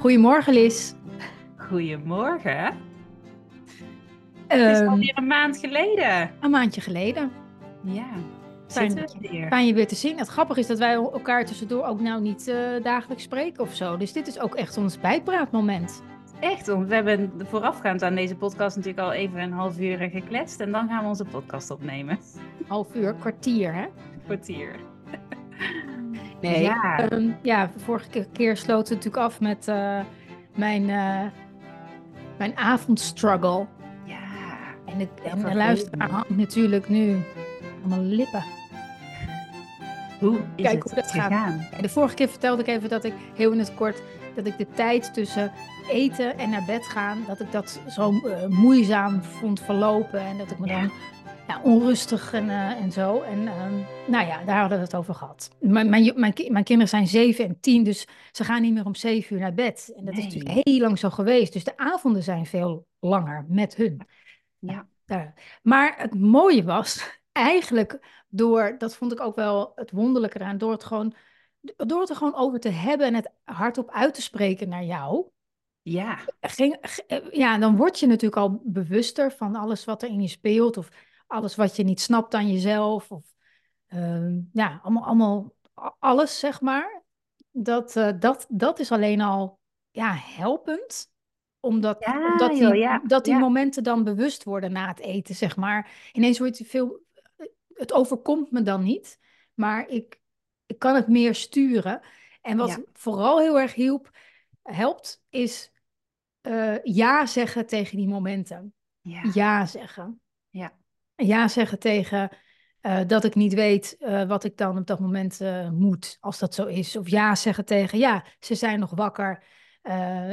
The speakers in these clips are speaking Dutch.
Goedemorgen, Liz. Goedemorgen. Het is Ehm, alweer een maand geleden. een maandje geleden. Ja, Fijn, weer. fijn je weer te zien. Het grappige is dat wij elkaar tussendoor ook nou niet eh, dagelijks spreken of zo. Dus dit is ook echt ons bijpraatmoment. Echt, want we hebben voorafgaand aan deze podcast natuurlijk al even een half uur gekletst. En dan gaan we onze podcast opnemen. Half uur, kwartier, hè? Kwartier. Nee. Ja. Ehm, ja, vorige ke- keer sloten we natuurlijk af met eh, mijn, eh mijn avondstruggle. Ja. En de, en de vervelend. luisteraar hangt natuurlijk nu aan mijn lippen. Hoe is Kijk het hoe dat gaat. gegaan? De vorige keer vertelde ik even dat ik, heel in het kort, dat ik de tijd tussen eten en naar bed gaan, dat ik dat zo eh, moeizaam vond verlopen. En dat ik me Ja. dan ja, onrustig en, eh, en zo. En ehm, nou ja, daar hadden we het over gehad. Mijn, mijn, mijn, mijn kinderen zijn zeven en tien, dus ze gaan niet meer om zeven uur naar bed. En dat is natuurlijk heel lang zo geweest. Dus de avonden zijn veel langer met hun. Ja. Daar. Maar het mooie was eigenlijk door, dat vond ik ook wel het wonderlijke eraan, door het gewoon, door het er gewoon over te hebben en het hardop uit te spreken naar jou. Ja. Ging, eh, ja, dan word je natuurlijk al bewuster van alles wat er in je speelt of alles wat je niet snapt aan jezelf. Of ehm, ja, allemaal, allemaal alles zeg maar. Dat, eh, dat, dat is alleen al ja, helpend. Omdat, Ja, omdat die, joh, ja, dat die ja. momenten dan bewust worden na het eten, zeg maar. Ineens word je veel... Het overkomt me dan niet, maar ik, ik kan het meer sturen. En wat vooral heel erg hielp, helpt, is eh, ja zeggen tegen die momenten. Ja. Ja zeggen. Ja. Zeggen tegen eh, dat ik niet weet eh, wat ik dan op dat moment eh, moet, als dat zo is. Of ja zeggen tegen, ja, ze zijn nog wakker.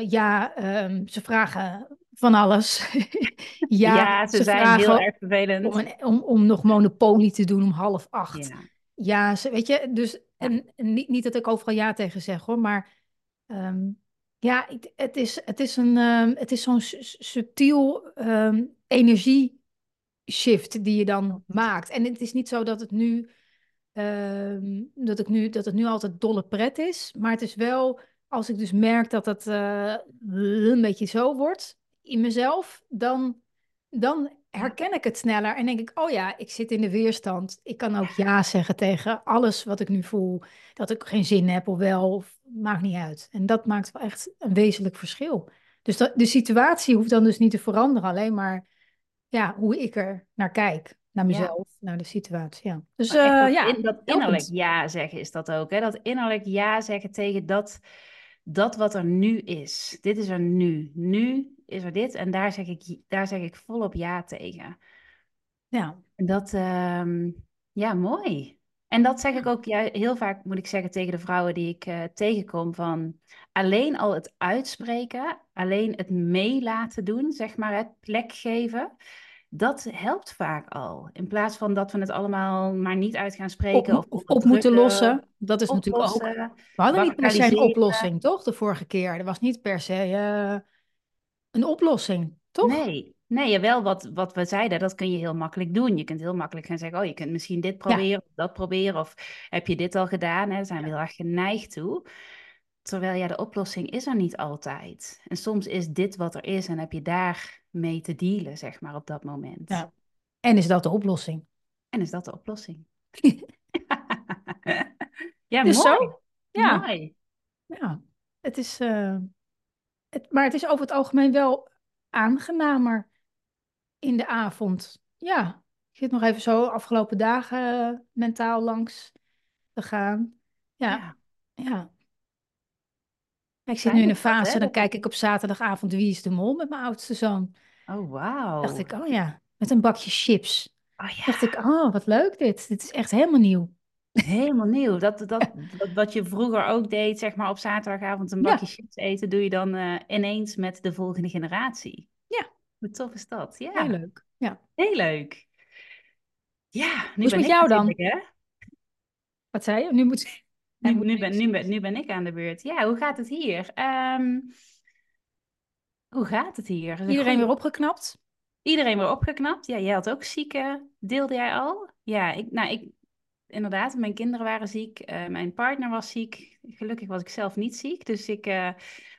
Ja, ehm, ze vragen van alles. ja, Ja, ze, zijn heel erg vervelend. om, een- om, om nog monopolie te doen om half acht. Ja. Ja, ze, weet je, dus en, en niet, niet dat ik overal ja tegen zeg hoor, maar ehm, ja, het is, het is, een, ehm, het is zo'n su- su- subtiel ehm energie-shift die je dan maakt. En het is niet zo dat het nu, ehm, dat ik nu, dat het nu altijd dolle pret is, maar het is wel, als ik dus merk dat het eh, een beetje zo wordt in mezelf, dan, dan herken ik het sneller en denk ik, oh ja, ik zit in de weerstand. Ik kan ook ja zeggen tegen alles wat ik nu voel. Dat ik geen zin heb of wel, of, maakt niet uit. En dat maakt wel echt een wezenlijk verschil. Dus dat, de situatie hoeft dan dus niet te veranderen, alleen maar ja, hoe ik er naar kijk. Naar mezelf, naar de situatie. Ja. Dus eh, dat, ja, in, dat innerlijk ja zeggen is dat ook. Hè? Dat innerlijk ja zeggen tegen dat, dat wat er nu is. Dit is er nu. Nu is er dit en daar zeg ik, daar zeg ik volop ja tegen. Ja, dat, ehm, ja, mooi. En dat zeg ik ook ja, heel vaak, moet ik zeggen, tegen de vrouwen die ik eh, tegenkom. Van alleen al het uitspreken, alleen het mee laten doen, zeg maar, het plek geven. Dat helpt vaak al. In plaats van dat we het allemaal maar niet uit gaan spreken of of op moeten lossen. Dat is natuurlijk ook. We hadden niet per se een oplossing, toch? De vorige keer. Er was niet per se eh, een oplossing, toch? Nee, nee, jawel, wat, wat we zeiden, dat kun je heel makkelijk doen. Je kunt heel makkelijk gaan zeggen, oh, je kunt misschien dit proberen of dat proberen. Of heb je dit al gedaan? Hè? Daar zijn we heel erg geneigd toe. Terwijl ja, de oplossing is er niet altijd. En soms is dit wat er is en heb je daar mee te dealen, zeg maar, op dat moment. Ja. En is dat de oplossing? En is dat de oplossing? ja, Dus mooi. zo? Ja. Mooi. Ja, het is, eh, het, maar het is over het algemeen wel aangenamer in de avond. Ja, ik zit nog even zo afgelopen dagen eh, mentaal langs te gaan. Ja, Ja. ja. Ik zit nu in een fase, dan Dat- kijk ik op zaterdagavond Wie is de Mol met mijn oudste zoon. Oh, wauw. Dacht ik, oh ja, met een bakje chips. Oh ja. Dacht ik, oh, wat leuk dit. Dit is echt helemaal nieuw. Helemaal nieuw. Dat, dat, dat, wat je vroeger ook deed, zeg maar op zaterdagavond een Ja. bakje chips eten, doe je dan eh, ineens met de volgende generatie. Hoe tof is dat? Ja, Heel leuk. Ja. heel leuk. Ja, nu is ben met ik jou dan? hè? Wat zei je? Nu moet Nu, nu, ben, nu, ben, nu ben ik aan de beurt. Ja, hoe gaat het hier? Ehm, hoe gaat het hier? Een iedereen goeie- weer opgeknapt. Iedereen weer opgeknapt? Ja, jij had ook zieken, deelde jij al? Ja, ik, nou, ik, inderdaad. Mijn kinderen waren ziek, uh, mijn partner was ziek. Gelukkig was ik zelf niet ziek. Dus ik, uh,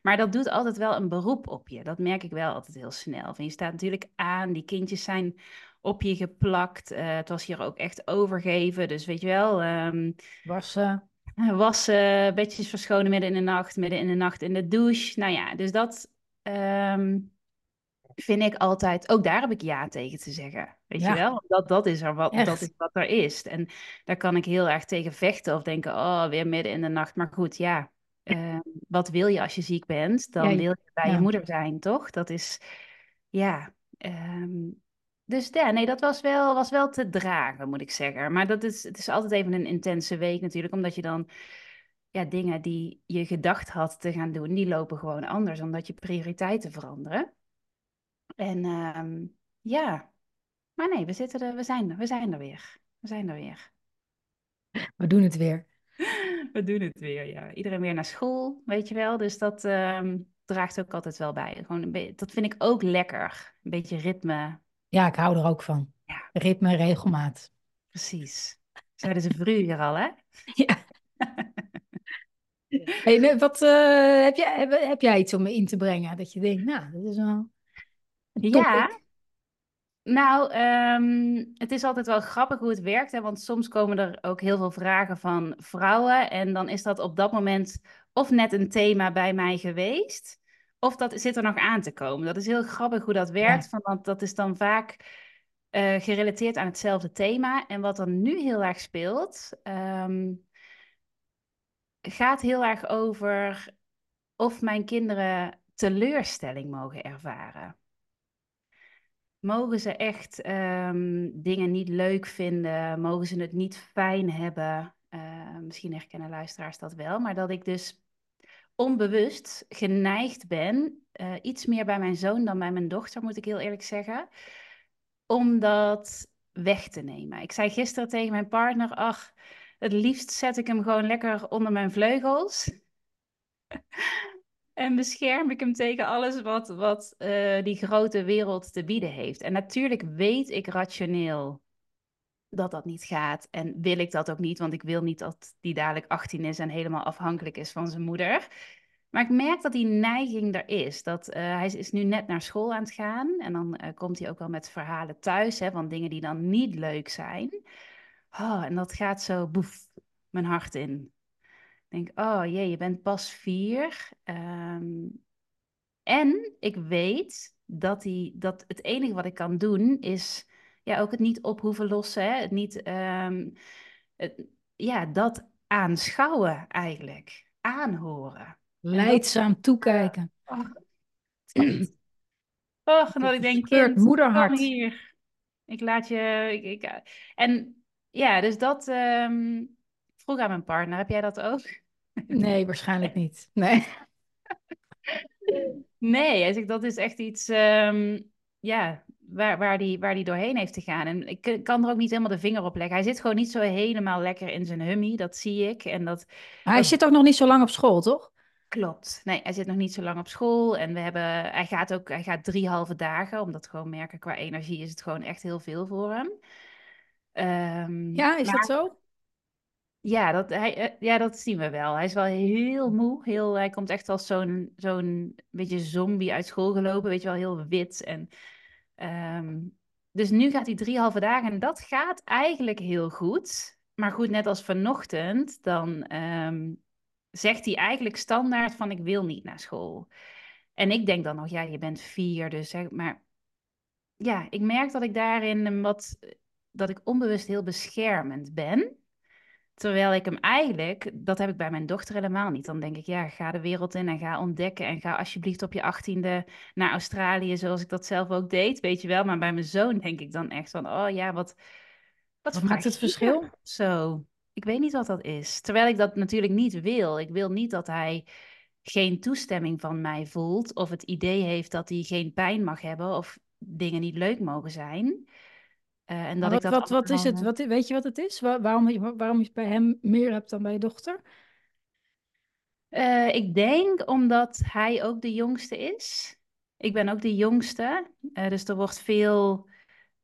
maar dat doet altijd wel een beroep op je. Dat merk ik wel altijd heel snel. Van je staat natuurlijk aan, die kindjes zijn op je geplakt. Uh, het was hier ook echt overgeven. Dus weet je wel. Um, wassen. Wassen, bedjes verschonen midden in de nacht, midden in de nacht in de douche. Nou ja, dus dat. Um, vind ik altijd, ook daar heb ik ja tegen te zeggen. Weet je wel? Dat, dat, is er wat, dat is wat er is. En daar kan ik heel erg tegen vechten of denken, oh, weer midden in de nacht. Maar goed, ja, uh, wat wil je als je ziek bent? Dan wil je bij je moeder zijn, toch? Dat is, ja. Um, dus ja, nee, dat was wel, was wel te dragen, moet ik zeggen. Maar dat is, het is altijd even een intense week natuurlijk, omdat je dan ja, dingen die je gedacht had te gaan doen, die lopen gewoon anders, omdat je prioriteiten veranderen. En ehm, ja, maar nee, we, zitten er, we, zijn, we zijn er weer. We zijn er weer. We doen het weer. We doen het weer, ja. Iedereen weer naar school, weet je wel. Dus dat um, draagt ook altijd wel bij. Gewoon een beetje, dat vind ik ook lekker. Een beetje ritme. Ja, ik hou er ook van. Ja. Ritme, regelmaat. Precies. Zeiden ze vroeger al, hè? Ja. Hey, wat, uh, heb, jij, heb, heb, jij iets om me in te brengen? Dat je denkt, nou, dat is wel... Ja, nou, ehm, het is altijd wel grappig hoe het werkt. Hè? Want soms komen er ook heel veel vragen van vrouwen. En dan is dat op dat moment of net een thema bij mij geweest. Of dat zit er nog aan te komen. Dat is heel grappig hoe dat werkt. Want dat is dan vaak uh, gerelateerd aan hetzelfde thema. En wat er nu heel erg speelt, um, gaat heel erg over of mijn kinderen teleurstelling mogen ervaren. Mogen ze echt um, dingen niet leuk vinden? Mogen ze het niet fijn hebben? Uh, misschien herkennen luisteraars dat wel, maar dat ik dus onbewust geneigd ben, uh, iets meer bij mijn zoon dan bij mijn dochter, moet ik heel eerlijk zeggen, om dat weg te nemen. Ik zei gisteren tegen mijn partner, ach, het liefst zet ik hem gewoon lekker onder mijn vleugels. En bescherm ik hem tegen alles wat, wat uh, die grote wereld te bieden heeft. En natuurlijk weet ik rationeel dat dat niet gaat. En wil ik dat ook niet, want ik wil niet dat die dadelijk 18 is en helemaal afhankelijk is van zijn moeder. Maar ik merk dat die neiging er is. Dat, uh, hij is nu net naar school aan het gaan. En dan uh, komt hij ook wel met verhalen thuis hè, van dingen die dan niet leuk zijn. Oh, en dat gaat zo boef mijn hart in denk, oh jee, je bent pas vier. Ehm, en ik weet dat, die, dat het enige wat ik kan doen is ja, ook het niet op hoeven lossen. Hè? Het niet, um, het, ja, dat aanschouwen eigenlijk. Aanhoren. Leidzaam dat, toekijken. En dat ik denk, kind, moederhart. kom hier. Ik laat je... Ik, ik, en ja, dus dat... Um, vroeg aan mijn partner, heb jij dat ook? Nee, waarschijnlijk niet. Nee. Nee, hij zegt dat is echt iets um, ja, waar, waar, die, waar die doorheen heeft te gaan. En ik kan er ook niet helemaal de vinger op leggen. Hij zit gewoon niet zo helemaal lekker in zijn hummy, dat zie ik. En dat, hij dat... zit ook nog niet zo lang op school, toch? Klopt. Nee, hij zit nog niet zo lang op school. En we hebben, hij gaat ook, hij gaat drie halve dagen, omdat gewoon merken qua energie is het gewoon echt heel veel voor hem. Um, ja, is maar... dat zo? Ja dat, hij, eh, ja, dat zien we wel. Hij is wel heel moe. Heel, hij komt echt als zo'n zo'n beetje zombie uit school gelopen. Weet je wel, heel wit. En, um, dus nu gaat hij drie halve dagen en dat gaat eigenlijk heel goed. Maar goed, net als vanochtend, dan um, zegt hij eigenlijk standaard van ik wil niet naar school. En ik denk dan nog, ja, je bent vier, dus zeg maar... Ja, ik merk dat ik daarin wat... dat ik onbewust heel beschermend ben. Terwijl ik hem eigenlijk, dat heb ik bij mijn dochter helemaal niet. Dan denk ik, ja, ga de wereld in en ga ontdekken. En ga alsjeblieft op je achttiende naar Australië, zoals ik dat zelf ook deed, weet je wel. Maar bij mijn zoon denk ik dan echt van, oh ja, wat... Wat, wat maakt het verschil? Zo, ik weet niet wat dat is. Terwijl ik dat natuurlijk niet wil. Ik wil niet dat hij geen toestemming van mij voelt. Of het idee heeft dat hij geen pijn mag hebben of dingen niet leuk mogen zijn. Uh, en dat wat, ik dat wat, wat is het? Wat, weet je wat het is? Waar, waarom, waarom je bij hem meer hebt dan bij je dochter? Uh, ik denk omdat hij ook de jongste is. Ik ben ook de jongste. Uh, dus er wordt veel,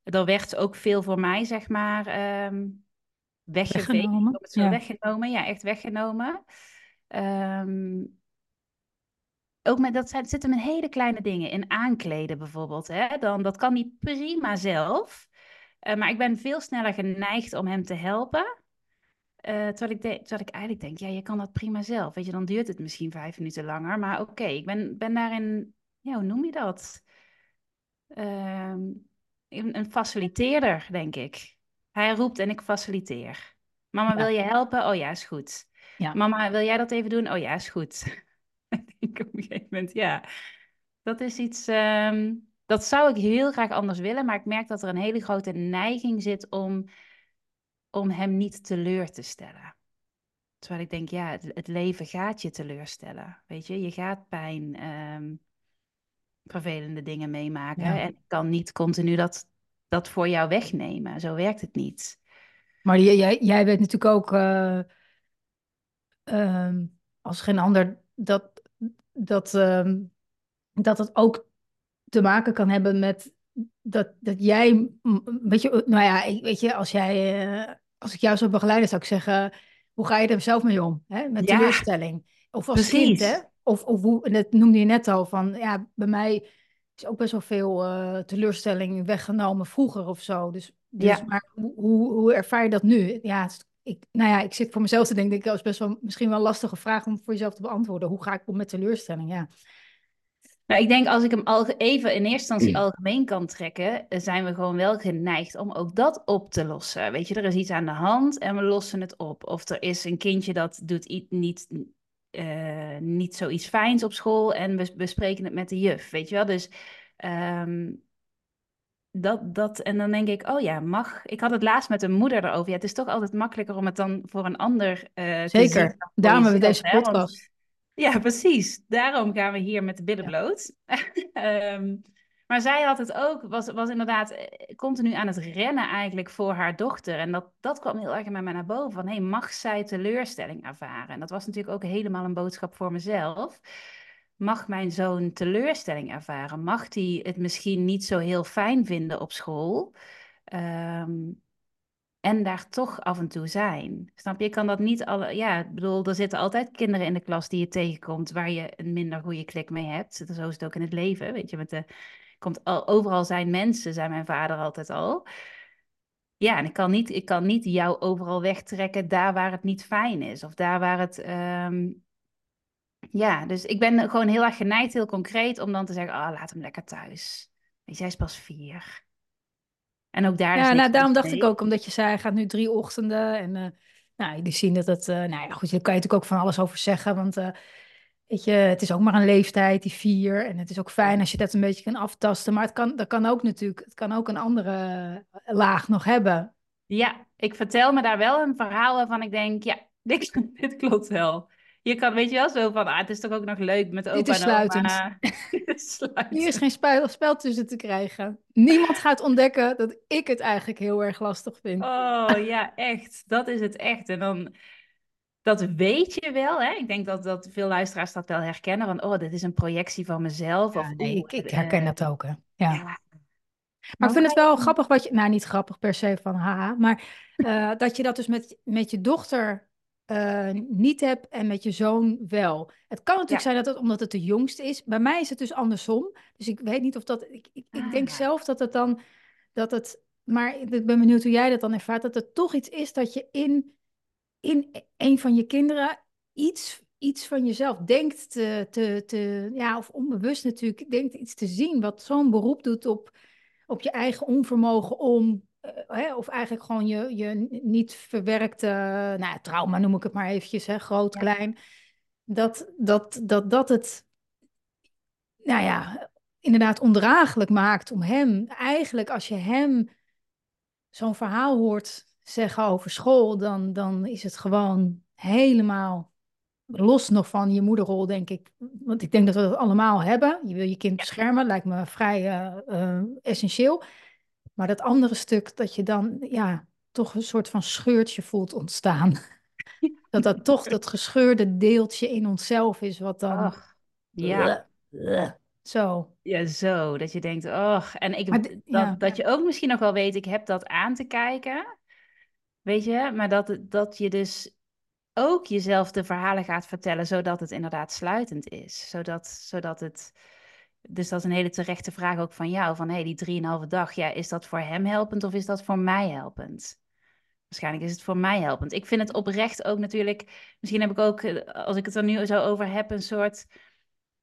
er werd ook veel voor mij, zeg maar, um, weggeveegd, ja. weggenomen. Ja, echt weggenomen. Ehm, ook met, dat zijn, zitten met hele kleine dingen. In aankleden bijvoorbeeld. Hè? Dan, dat kan hij prima zelf. Eh, maar ik ben veel sneller geneigd om hem te helpen. Eh, terwijl, ik de- terwijl ik eigenlijk denk, ja, je kan dat prima zelf. Weet je, dan duurt het misschien vijf minuten langer. Maar oké, ik ben, ben daarin, ja, hoe noem je dat? Ehm, een, faciliteerder, denk ik. Hij roept en ik faciliteer. Mama, Ja. wil je helpen? Oh ja, is goed. Ja. Mama, wil jij dat even doen? Oh ja, is goed. ik denk op een gegeven moment, ja, dat is iets, ehm, dat zou ik heel graag anders willen, maar ik merk dat er een hele grote neiging zit om, om hem niet teleur te stellen. Terwijl ik denk, ja, het, het leven gaat je teleurstellen. Weet je, je gaat pijn, ehm, vervelende dingen meemaken. Ja. En ik kan niet continu dat, dat voor jou wegnemen. Zo werkt het niet. Maar jij, jij, jij weet natuurlijk ook, eh, ehm, als geen ander, dat, dat, ehm, dat het ook te maken kan hebben met dat, dat jij, weet je, nou ja, weet je, als jij, eh, als ik jou zou begeleiden, zou ik zeggen, hoe ga je er zelf mee om, hè? Met Ja, teleurstelling. Of als kind, hè? Of, of hoe, en dat noemde je net al, van, ja, bij mij is ook best wel veel eh, teleurstelling weggenomen vroeger of zo. Dus, dus Ja. maar hoe, hoe, ervaar je dat nu? Ja, ik, nou ja, ik zit voor mezelf te denken, dat is best wel misschien wel een lastige vraag om voor jezelf te beantwoorden. Hoe ga ik om met teleurstelling? Ja. Nou, ik denk als ik hem al even in eerste instantie algemeen kan trekken, eh, zijn we gewoon wel geneigd om ook dat op te lossen. Weet je, er is iets aan de hand en we lossen het op. Of er is een kindje dat doet i- niet, eh, niet zoiets fijns op school en we bespreken het met de juf. Weet je wel, dus ehm, dat, dat, en dan denk ik, oh ja, mag. Ik had het laatst met een moeder erover. Ja, het is toch altijd makkelijker om het dan voor een ander eh te zien Zeker. voor Daarom hebben we deze hè, want- podcast. Ja, precies. Daarom gaan we hier met de billen Ja. bloot. Ehm, maar zij had het ook, was, was inderdaad eh, continu aan het rennen eigenlijk voor haar dochter. En dat, dat kwam heel erg bij mij naar boven. Van, hey, mag zij teleurstelling ervaren? En dat was natuurlijk ook helemaal een boodschap voor mezelf. Mag mijn zoon teleurstelling ervaren? Mag hij het misschien niet zo heel fijn vinden op school? Ehm, en daar toch af en toe zijn. Snap je? Ik kan dat niet alle. Ja, ik bedoel, er zitten altijd kinderen in de klas die je tegenkomt waar je een minder goede klik mee hebt. Zo is het ook in het leven. Weet je, met de. Komt al, overal zijn mensen, zei mijn vader altijd al. Ja, en ik kan, niet, ik kan niet jou overal wegtrekken daar waar het niet fijn is. Of daar waar het. ehm, Ja, dus ik ben gewoon heel erg geneigd, heel concreet, om dan te zeggen: ah, laat hem lekker thuis. Weet je, hij is pas vier. En ook daar Ja, nou, daarom dacht ik ook, omdat je zei, hij gaat nu drie ochtenden. En eh nou, jullie zien dat het, eh, nou ja, goed, daar kan je natuurlijk ook van alles over zeggen. Want eh, weet je, het is ook maar een leeftijd, die vier. En het is ook fijn als je dat een beetje kan aftasten. Maar het kan, dat kan ook natuurlijk, het kan ook een andere laag nog hebben. Ja, ik vertel me daar wel een verhaal waarvan ik denk, ja, dit, dit klopt wel. Je kan, weet je wel, zo van, ah, het is toch ook nog leuk met opa Dit is en oma. sluitend. Dit is sluitend. Hier is geen spel, spel tussen te krijgen. Niemand gaat ontdekken dat ik het eigenlijk heel erg lastig vind. Oh ja, echt. Dat is het echt. En dan, dat weet je wel, hè. Ik denk dat, dat veel luisteraars dat wel herkennen. Van, oh, dit is een projectie van mezelf. Ja, of, nee, ik, ik eh, herken dat ook, hè. Ja. ja. Maar ik vind het wel grappig wat je, nou niet grappig per se van haha, maar eh, dat je dat dus met, met je dochter eh, niet hebt en met je zoon wel. Het kan natuurlijk Ja. zijn dat het omdat het de jongste is. Bij mij is het dus andersom. Dus ik weet niet of dat, ik, ik, ik denk Ah. zelf dat het dan, dat het, maar ik ben benieuwd hoe jij dat dan ervaart, dat het toch iets is dat je in, in een van je kinderen iets, iets van jezelf denkt te, te, te, ja, of onbewust natuurlijk, denkt iets te zien wat zo'n beroep doet op op je eigen onvermogen om, hè, of eigenlijk gewoon je, je niet verwerkte, nou ja, trauma noem ik het maar eventjes, hè, groot, Ja. klein, dat, dat, dat, dat het, nou ja, inderdaad ondraaglijk maakt om hem, eigenlijk als je hem zo'n verhaal hoort zeggen over school, dan, dan is het gewoon helemaal los nog van je moederrol, denk ik. Want ik denk dat we dat allemaal hebben. Je wil je kind beschermen, lijkt me vrij eh, eh, essentieel. Maar dat andere stuk, dat je dan ja, toch een soort van scheurtje voelt ontstaan. dat dat toch dat gescheurde deeltje in onszelf is, wat dan... Ach, ja. Zo. Ja, zo. Dat je denkt, oh. En ik, Maar dat, ja. dat je ook misschien nog wel weet, ik heb dat aan te kijken. Weet je, maar dat, dat je dus ook jezelf de verhalen gaat vertellen, zodat het inderdaad sluitend is. Zodat, zodat het. Dus dat is een hele terechte vraag ook van jou: van hey, die drieënhalve dag, ja, is dat voor hem helpend of is dat voor mij helpend? Waarschijnlijk is het voor mij helpend. Ik vind het oprecht ook natuurlijk. Misschien heb ik ook, eh, als ik het er nu zo over heb, een soort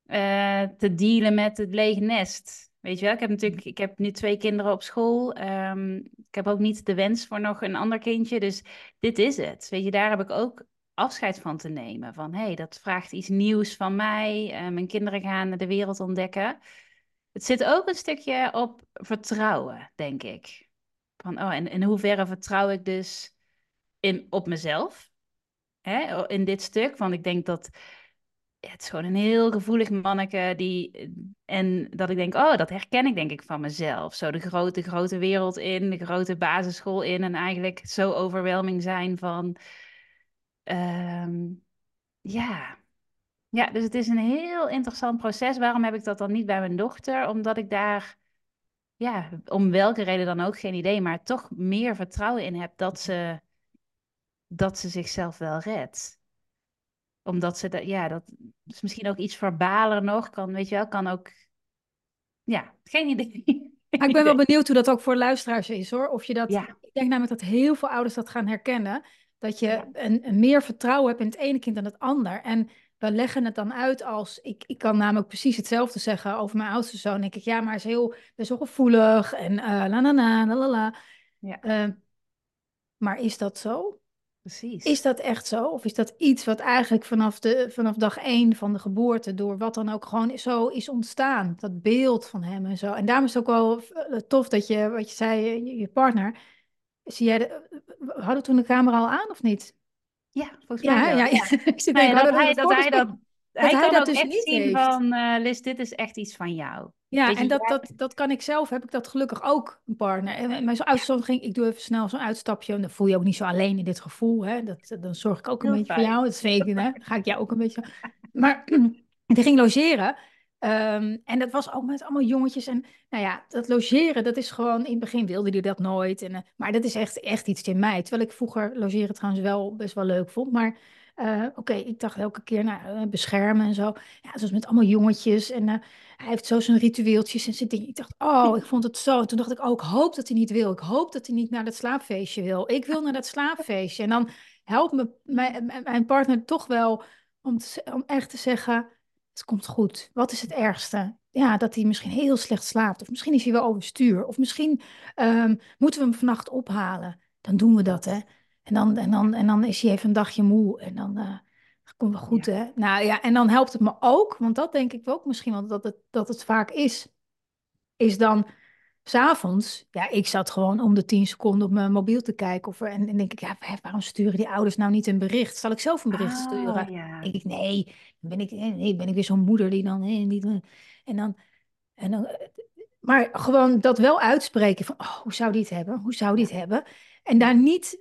uh, te dealen met het lege nest. Weet je wel, ik heb natuurlijk, ik heb nu twee kinderen op school. Um, ik heb ook niet de wens voor nog een ander kindje. Dus dit is het. Weet je, daar heb ik ook afscheid van te nemen. Van hé, hey, dat vraagt iets nieuws van mij. Uh, mijn kinderen gaan de wereld ontdekken. Het zit ook een stukje op vertrouwen, denk ik. Van, oh, en in hoeverre vertrouw ik dus in, op mezelf? Hè, in dit stuk. Want ik denk dat het is gewoon een heel gevoelig manneke. Die, en dat ik denk, oh, dat herken ik denk ik van mezelf. Zo de grote, grote wereld in, de grote basisschool in. En eigenlijk zo overweldiging zijn van... Ehm, ja. ja, dus het is een heel interessant proces. Waarom heb ik dat dan niet bij mijn dochter? Omdat ik daar, ja, om welke reden dan ook, geen idee, maar toch meer vertrouwen in heb dat ze, dat ze zichzelf wel redt omdat ze dat, ja, dat is misschien ook iets verbaler nog. Kan, weet je wel, kan ook, ja, geen idee. Maar ik ben wel benieuwd hoe dat ook voor luisteraars is hoor. Of je dat, ja. ik denk namelijk dat heel veel ouders dat gaan herkennen. Dat je een, een, meer vertrouwen hebt in het ene kind dan het ander. En we leggen het dan uit als, ik, ik kan namelijk precies hetzelfde zeggen over mijn oudste zoon. denk ik, ja, maar hij is heel, best wel gevoelig en uh, la la la la la. Ja. Uh, maar is dat zo? Precies. Is dat echt zo? Of is dat iets wat eigenlijk vanaf, de, vanaf dag één van de geboorte, door wat dan ook gewoon zo is ontstaan? Dat beeld van hem en zo. En daarom is het ook wel eh, tof dat je, wat je zei, je, partner. Zie jij, de, hadden toen de camera al aan of niet? Ja, volgens mij. Ja, ja, ja. ik zit dat, hij, dat, hij dat hij, hij kan dat dus echt niet zien heeft. van, uh, Liz, dit is echt iets van jou. Ja, en dat, dat, dat kan ik zelf, heb ik dat gelukkig ook, een partner. En mijn zo'n uitstapje ging, ik doe even snel zo'n uitstapje. En dan voel je ook niet zo alleen in dit gevoel. Hè? Dat, dan zorg ik ook een beetje voor jou. Dat weet ik, hè? Dan ga ik jou ook een beetje... Maar die ging logeren. Um, en dat was ook met allemaal jongetjes. En nou ja, dat logeren, dat is gewoon... In het begin wilde hij dat nooit. En, uh, maar dat is echt, echt iets in mij. Terwijl ik vroeger logeren trouwens wel best wel leuk vond. Maar uh, Oké, ik dacht elke keer, nou, uh, beschermen en zo. Ja, zoals met allemaal jongetjes. En hij heeft zo zijn ritueeltjes en zijn dingen. Ik dacht, oh, ik vond het zo. Toen dacht ik, oh, ik hoop dat hij niet wil. Ik hoop dat hij niet naar dat slaapfeestje wil. Ik wil naar dat slaapfeestje. En dan helpt me mijn, partner toch wel om, om echt te zeggen, het komt goed. Wat is het ergste? Ja, dat hij misschien heel slecht slaapt. Of misschien is hij wel overstuur. Of misschien um, moeten we hem vannacht ophalen. Dan doen we dat, hè. En dan, en, dan, en dan is hij even een dagje moe en dan uh, komt het goed, hè? Nou ja, en dan helpt het me ook, want dat denk ik ook misschien wel dat het, dat het vaak is, is dan s'avonds, ja, ik zat gewoon om de tien seconden op mijn mobiel te kijken. Of, en dan denk ik, ja, waarom sturen die ouders nou niet een bericht? Zal ik zelf een bericht oh, sturen? Ja. Ik, nee, ben ik, nee, ben ik weer zo'n moeder die dan, die, en dan, en dan, maar gewoon dat wel uitspreken van, oh, hoe zou die het hebben? Hoe zou die het hebben? En daar niet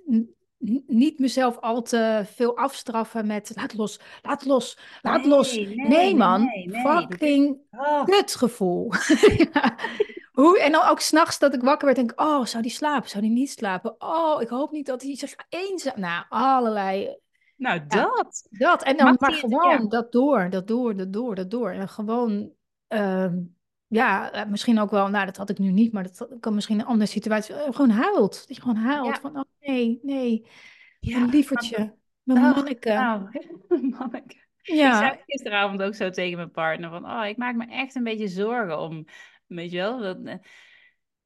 niet mezelf al te veel afstraffen met laat los, laat los, laat los. Nee, nee man, nee, fucking oh. kutgevoel. ja. Hoe, en dan ook s'nachts dat ik wakker werd, denk ik, oh, zou die slapen? Zou die niet slapen? Oh, ik hoop niet dat hij zich eenzaam... Nou, allerlei... Nou, dat. dat. En dan maar gewoon dat door, dat door, dat door, dat door. En gewoon... Uh, ja, eh, misschien ook wel, nou dat had ik nu niet, maar dat kan misschien een andere situatie. Eh, gewoon huilt. Dat je gewoon huilt van, oh nee, nee. Ja, een lievertje. Mijn oh, manneke. Nou, manneke. Ja. Ik zei gisteravond ook zo tegen mijn partner van, oh, ik maak me echt een beetje zorgen om, weet je wel, dat, eh,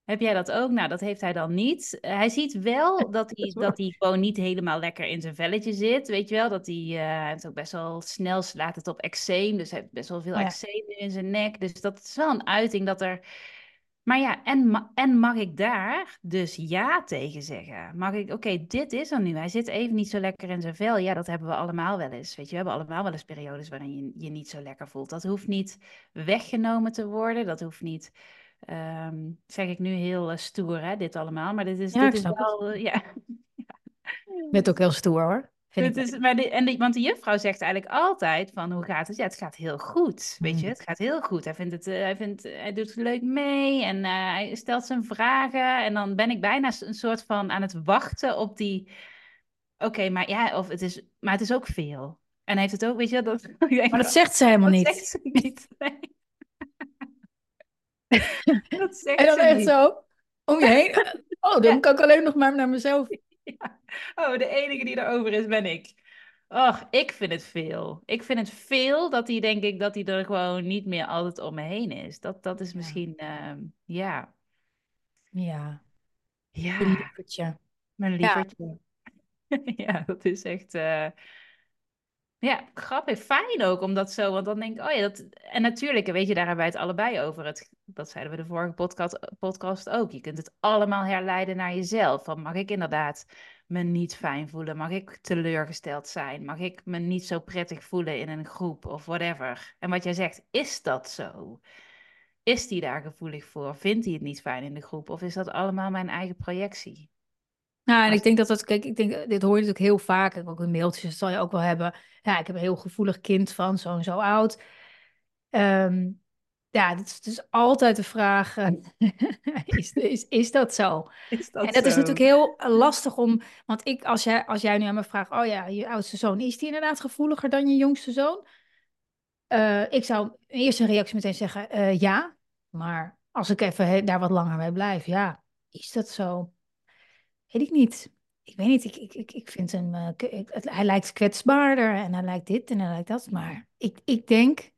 heb jij dat ook? Nou, dat heeft hij dan niet. Hij ziet wel dat hij, dat hij gewoon niet helemaal lekker in zijn velletje zit. Weet je wel, dat hij, uh, hij heeft ook best wel snel slaat het op eczeem. Dus hij heeft best wel veel ja. eczeem in zijn nek. Dus dat is wel een uiting dat er... Maar ja, en, en mag ik daar dus ja tegen zeggen? Mag ik, oké, dit is er nu. Hij zit even niet zo lekker in zijn vel. Ja, dat hebben we allemaal wel eens. Weet je, we hebben allemaal wel eens periodes waarin je je niet zo lekker voelt. Dat hoeft niet weggenomen te worden. Dat hoeft niet Um, zeg ik nu heel uh, stoer, hè, dit allemaal. Maar dit is, ja, dit is wel... Uh, ja. Met ook heel stoer, hoor. Ik is, maar de, en de, want de juffrouw zegt eigenlijk altijd van hoe gaat het? Ja, het gaat heel goed. Weet je, Hmm. het gaat heel goed. Hij vindt het, eh, hij vindt, hij doet het leuk mee en eh, hij stelt zijn vragen. En dan ben ik bijna een soort van aan het wachten op die. Oké, maar ja, of het is, maar het is ook veel. En hij heeft het ook, weet je, dat. Maar dat zegt ze helemaal dat niet. zegt ze niet. Nee. dat zegt En dan echt niet. zo om je heen. Oh, dan Ja. kan ik alleen nog maar naar mezelf. Ja. Oh, de enige die erover is, ben ik. Och, ik vind het veel. Ik vind het veel dat hij, denk ik, dat hij er gewoon niet meer altijd om me heen is. Dat, dat is Ja. misschien, ehm, ja. Ja, Ja, lievertje. mijn lievertje. Ja, dat is echt, eh, ja, grappig. Fijn ook, omdat zo, want dan denk ik, oh ja, dat... En natuurlijk, weet je, daar hebben wij het allebei over. Het, dat zeiden we de vorige podcast, podcast ook. Je kunt het allemaal herleiden naar jezelf. Van, mag ik inderdaad me niet fijn voelen? Mag ik teleurgesteld zijn? Mag ik me niet zo prettig voelen in een groep of whatever? En wat jij zegt, is dat zo? Is die daar gevoelig voor? Vindt hij het niet fijn in de groep? Of is dat allemaal mijn eigen projectie? Nou, en ik denk dat dat, kijk, ik denk, eh, dit hoor je natuurlijk heel vaak, ook in mailtjes, dat zal je ook wel hebben. Ja, ik heb een heel gevoelig kind van zo en zo oud. Ehm, ja, het is dus altijd de vraag, eh, is, is, is dat zo? Is En dat is natuurlijk heel lastig om, want ik, als jij, als jij nu aan me vraagt, oh ja, je oudste zoon, is die inderdaad gevoeliger dan je jongste zoon? Eh, ik zou in eerste reactie meteen zeggen, eh, ja. Maar als ik even daar wat langer mee blijf, ja, is dat zo? Weet ik niet. Ik weet niet, ik, ik, ik, ik vind hem, eh, ik- hij lijkt kwetsbaarder en hij lijkt dit en hij lijkt dat. Maar ik, ik denk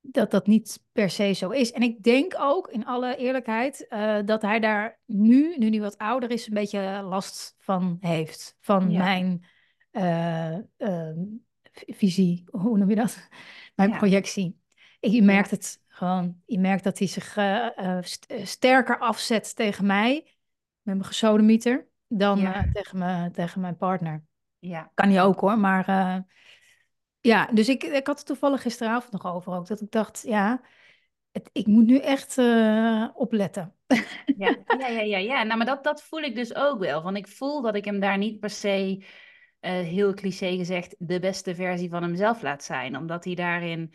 dat dat niet per se zo is. En ik denk ook, in alle eerlijkheid, eh, dat hij daar nu, nu hij wat ouder is, een beetje last van heeft. Van Ja. mijn eh, ehm, visie, hoe noem je dat? Mijn Ja. projectie. Ik, je merkt het gewoon. Je merkt dat hij zich st- sterker afzet tegen mij, met mijn gesodemieter, dan Ja. eh, tegen, me, tegen mijn partner. Ja. Kan hij ook hoor, maar eh, ja, dus ik, ik had het toevallig gisteravond nog over ook, dat ik dacht, ja, het, ik moet nu echt eh, opletten. Ja, ja, ja, ja, ja. Nou, maar dat, dat voel ik dus ook wel. Want ik voel dat ik hem daar niet per se, heel cliché gezegd, de beste versie van hemzelf laat zijn. Omdat hij daarin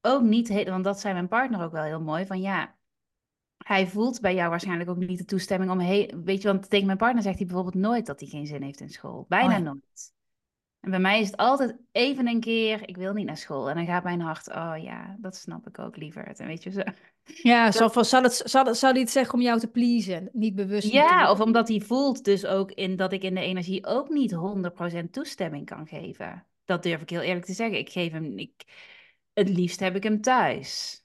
ook niet, want dat zei mijn partner ook wel heel mooi, van ja, hij voelt bij jou waarschijnlijk ook niet de toestemming om, weet je, want tegen mijn partner zegt hij bijvoorbeeld nooit dat hij geen zin heeft in school. Bijna Oh ja. nooit. En bij mij is het altijd even een keer, ik wil niet naar school. En dan gaat mijn hart, oh ja, dat snap ik ook liever. En weet je zo. Ja, zal, van, zal, het, zal, het- zal hij het zeggen om jou te pleasen, niet bewust. Ja, of omdat hij voelt dus ook in dat ik in de energie ook niet 100% toestemming kan geven. Dat durf ik heel eerlijk te zeggen. Ik geef hem, ik, het liefst heb ik hem thuis.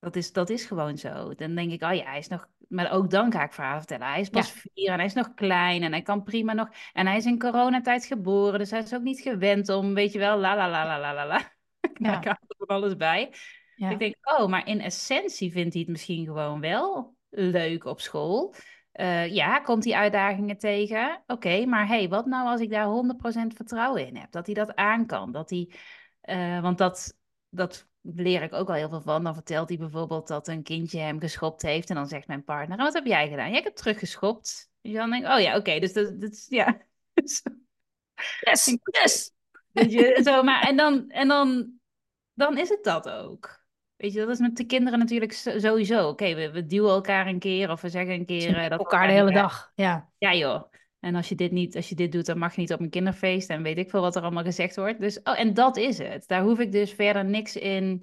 Dat is, dat is gewoon zo. Dan denk ik, oh ja, hij is nog, maar ook dan ga ik verhalen vertellen. Hij is pas vier en hij is nog klein en hij kan prima nog. En hij is in coronatijd geboren, dus hij is ook niet gewend om, weet je wel, la la la la la la la. Ja. Daar gaat er van alles bij. Ja. Ik denk, oh, maar in essentie vindt hij het misschien gewoon wel leuk op school. Eh, ja, komt hij uitdagingen tegen? Oké, maar hey, wat nou als ik daar 100% vertrouwen in heb? Dat hij dat aan kan. Dat hij, eh, want dat, dat leer ik ook al heel veel van. Dan vertelt hij bijvoorbeeld dat een kindje hem geschopt heeft. En dan zegt mijn partner, "En wat heb jij gedaan? Ja, ik heb teruggeschopt. Dus dan denk ik, oh ja, oké, dus dat, dat is, ja. Yes, yes. Weet je, zo, maar en dan, en dan, dan is het dat ook. Weet je, dat is met de kinderen natuurlijk so- sowieso. Oké, we, we duwen elkaar een keer of we zeggen een keer eh, dat elkaar de hele dag. Ja. Ja, joh. En als je dit niet, als je dit doet, dan mag je niet op een kinderfeest en weet ik veel wat er allemaal gezegd wordt. Dus, oh, en dat is het. Daar hoef ik dus verder niks in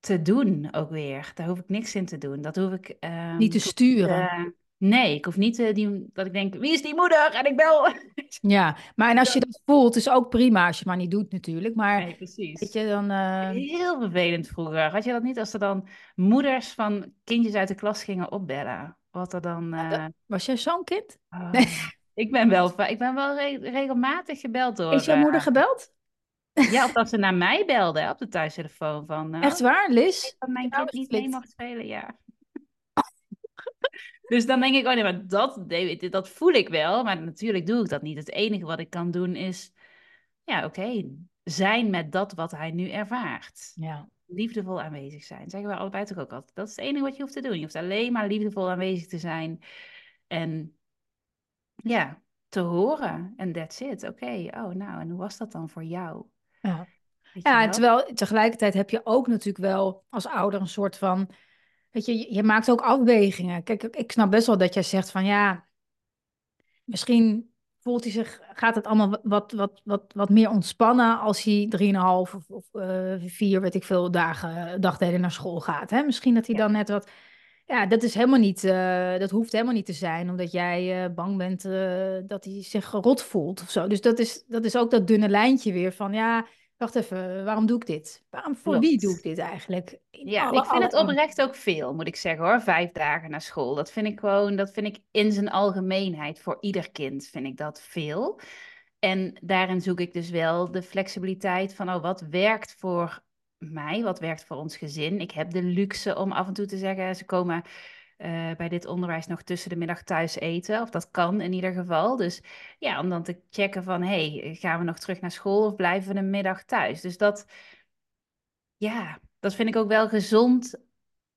te doen, ook weer. Daar hoef ik niks in te doen. Dat hoef ik ehm, Niet te sturen. eh, nee, ik hoef niet eh, die, dat ik denk, wie is die moeder? En ik bel. Ja, maar en als je dat voelt, is ook prima als je maar niet doet natuurlijk. Maar Nee, precies. weet je, dan... eh, Heel vervelend vroeger. Had je dat niet als er dan moeders van kindjes uit de klas gingen opbellen? Wat er dan. Ja, eh, Was jij zo'n kind? oh, Nee. Ik ben wel, ik ben wel re- regelmatig gebeld door. Is jouw eh, moeder gebeld? ja, of dat ze naar mij belde op de thuistelefoon. Van, eh, Echt waar, Liz? dat mijn kind niet mee mag spelen, ja. dus dan denk ik, oh nee, maar dat, dat voel ik wel. Maar natuurlijk doe ik dat niet. Het enige wat ik kan doen is, ja, oké, zijn met dat wat hij nu ervaart. Ja. Liefdevol aanwezig zijn. Zeggen we allebei toch ook altijd. Dat is het enige wat je hoeft te doen. Je hoeft alleen maar liefdevol aanwezig te zijn. En ja, te horen. En that's it. Oké, oh nou, en hoe was dat dan voor jou? Ja. Ja, en terwijl tegelijkertijd heb je ook natuurlijk wel als ouder een soort van, weet je, je maakt ook afwegingen. Kijk, ik snap best wel dat jij zegt van ja, misschien voelt hij zich, gaat het allemaal wat, wat, wat, wat meer ontspannen als hij drieënhalf of, of uh, vier, weet ik veel, dagen, dagdelen naar school gaat. Hè? Misschien dat hij dan net wat, ja, dat is helemaal niet, uh, dat hoeft helemaal niet te zijn, omdat jij uh, bang bent dat hij zich rot voelt of zo. Dus dat is, dat is ook dat dunne lijntje weer van, ja, Wacht even, waarom doe ik dit? Waarom, voor wie doe ik dit eigenlijk? ja, ik vind het oprecht ook veel, moet ik zeggen hoor. Vijf dagen naar school. Dat vind ik gewoon, dat vind ik in zijn algemeenheid voor ieder kind, vind ik dat veel. En daarin zoek ik dus wel de flexibiliteit van, oh, wat werkt voor mij? Wat werkt voor ons gezin? Ik heb de luxe om af en toe te zeggen, ze komen uh, bij dit onderwijs nog tussen de middag thuis eten. Of dat kan in ieder geval. Dus ja, om dan te checken van, hey, gaan we nog terug naar school of blijven we een middag thuis? Dus dat, ja, dat vind ik ook wel gezond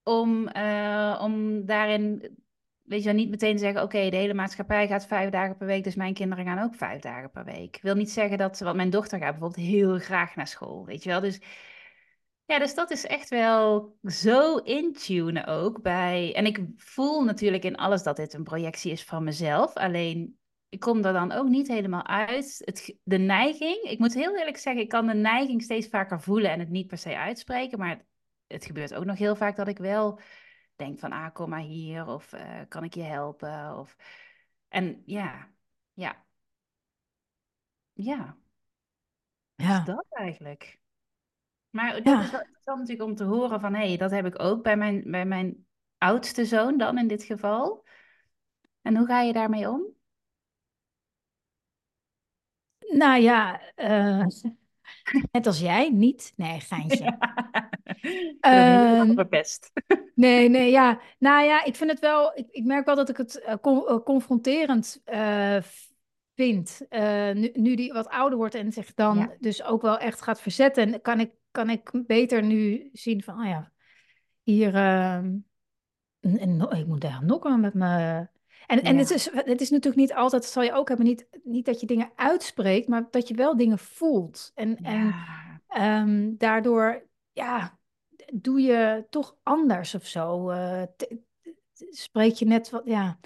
om, uh, om daarin, weet je niet meteen te zeggen, oké, de hele maatschappij gaat vijf dagen per week, dus mijn kinderen gaan ook vijf dagen per week. Ik wil niet zeggen dat, want mijn dochter gaat bijvoorbeeld heel graag naar school, weet je wel. Dus ja, dus dat is echt wel zo intunen ook bij. En ik voel natuurlijk in alles dat dit een projectie is van mezelf. Alleen ik kom er dan ook niet helemaal uit. Het, de neiging, ik moet heel eerlijk zeggen, ik kan de neiging steeds vaker voelen en het niet per se uitspreken. Maar het, gebeurt ook nog heel vaak dat ik wel denk van, ah, kom maar hier. Of uh, kan ik je helpen? Of... En ja, ja. Ja. Ja. Is dat eigenlijk? Maar dat is wel interessant natuurlijk om te horen van, hé, hey, dat heb ik ook bij mijn, bij mijn oudste zoon dan in dit geval. En hoe ga je daarmee om? Nou ja, uh, net als jij, niet. Nee, geintje. Ja. Uh, best. nee, nee, ja. Nou ja, ik vind het wel, ik, ik merk wel dat ik het uh, confronterend vind. Nu, nu die wat ouder wordt en zich dan dus ook wel echt gaat verzetten, kan ik kan ik beter nu zien van, oh ja, hier, uh, en, ik moet daar nokken met me. En, en het, is, het is natuurlijk niet altijd, dat zal je ook hebben, niet, niet dat je dingen uitspreekt, maar dat je wel dingen voelt. En, en um, daardoor, ja, doe je toch anders of zo. Uh, spreek je net wat, ja.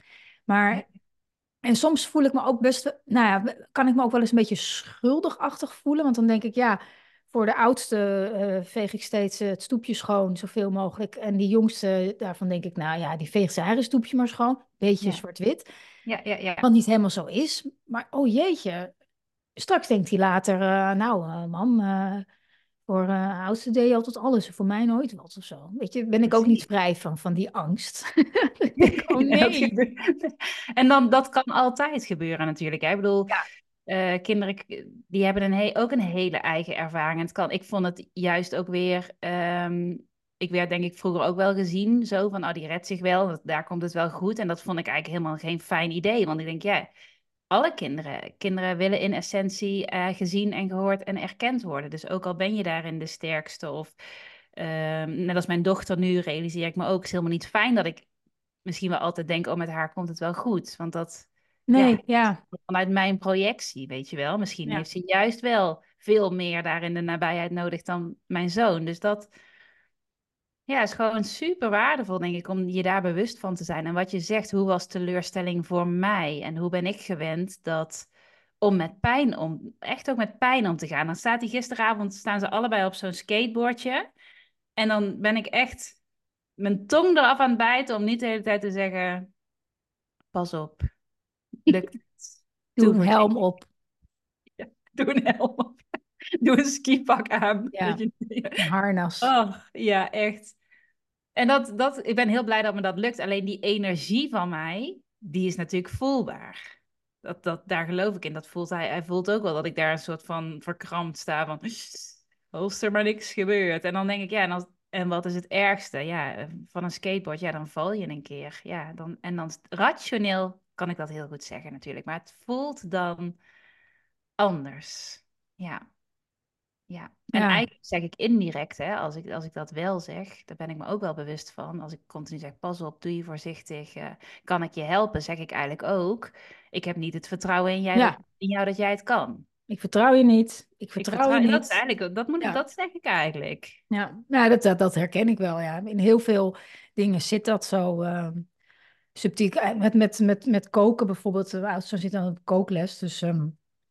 Maar en soms voel ik me ook best, nou ja, kan ik me ook wel eens een beetje schuldigachtig voelen. Want dan denk ik, ja, voor de oudste uh, veeg ik steeds het stoepje schoon, zoveel mogelijk. En die jongste, daarvan denk ik, nou ja, die veegt zijn eigen stoepje maar schoon. Beetje zwart-wit. Ja, ja, ja. Wat niet helemaal zo is. Maar oh jeetje, straks denkt hij later, uh, nou mam, voor oudste deed je altijd alles, voor mij nooit wat of zo. Weet je, ben ik ook niet vrij van, van die angst. oh nee. en dan, dat kan altijd gebeuren natuurlijk. Hè? Ik bedoel, ja. Uh, kinderen die hebben een ook een hele eigen ervaring. En het kan, ik vond het juist ook weer. Um, ik werd denk ik vroeger ook wel gezien zo van, oh die redt zich wel, daar komt het wel goed. En dat vond ik eigenlijk helemaal geen fijn idee. Want ik denk, ja, alle kinderen, kinderen willen in essentie uh, gezien en gehoord en erkend worden. Dus ook al ben je daarin de sterkste of um, net als mijn dochter nu realiseer ik me ook, het is helemaal niet fijn dat ik misschien wel altijd denk, oh met haar komt het wel goed. Want dat Nee, ja. Vanuit mijn projectie, weet je wel. Misschien heeft ze juist wel veel meer daar in de nabijheid nodig dan mijn zoon. Dus dat ja, is gewoon super waardevol, denk ik, om je daar bewust van te zijn. En wat je zegt, hoe was teleurstelling voor mij? En hoe ben ik gewend dat om met pijn om, echt ook met pijn om te gaan. Dan staat hij gisteravond, staan ze allebei op zo'n skateboardje. En dan ben ik echt mijn tong eraf aan het bijten om niet de hele tijd te zeggen, pas op, Lukt Doe een helm op. Ja, doe een helm op. Doe een skipak aan. Ja, een harnas. Oh, ja, echt. En dat, dat, ik ben heel blij dat me dat lukt. Alleen die energie van mij, die is natuurlijk voelbaar. Dat, dat, daar geloof ik in. Dat voelt hij, hij voelt ook wel dat ik daar een soort van verkrampt sta van... Als er maar niks gebeurt. En dan denk ik, ja, en, als, en wat is het ergste? Ja, van een skateboard, ja, dan val je een keer. Ja, dan, en dan rationeel kan ik dat heel goed zeggen natuurlijk. Maar het voelt dan anders. Ja. Ja, en Ja. eigenlijk zeg ik indirect, hè, als ik, als ik dat wel zeg, daar ben ik me ook wel bewust van. Als ik continu zeg, pas op, doe je voorzichtig, eh, kan ik je helpen, zeg ik eigenlijk ook, ik heb niet het vertrouwen in, jij Ja. dat, in jou dat jij het kan. Ik vertrouw je niet. Ik Ik vertrouw je niet. eigenlijk, dat moet ik, Ja. dat zeg ik eigenlijk. Ja, nou, dat, dat, dat herken ik wel. Ja. In heel veel dingen zit dat zo ehm, subtiel. Eh, Met, met, met, met koken bijvoorbeeld. De oudste zit aan een kookles. Dus ehm,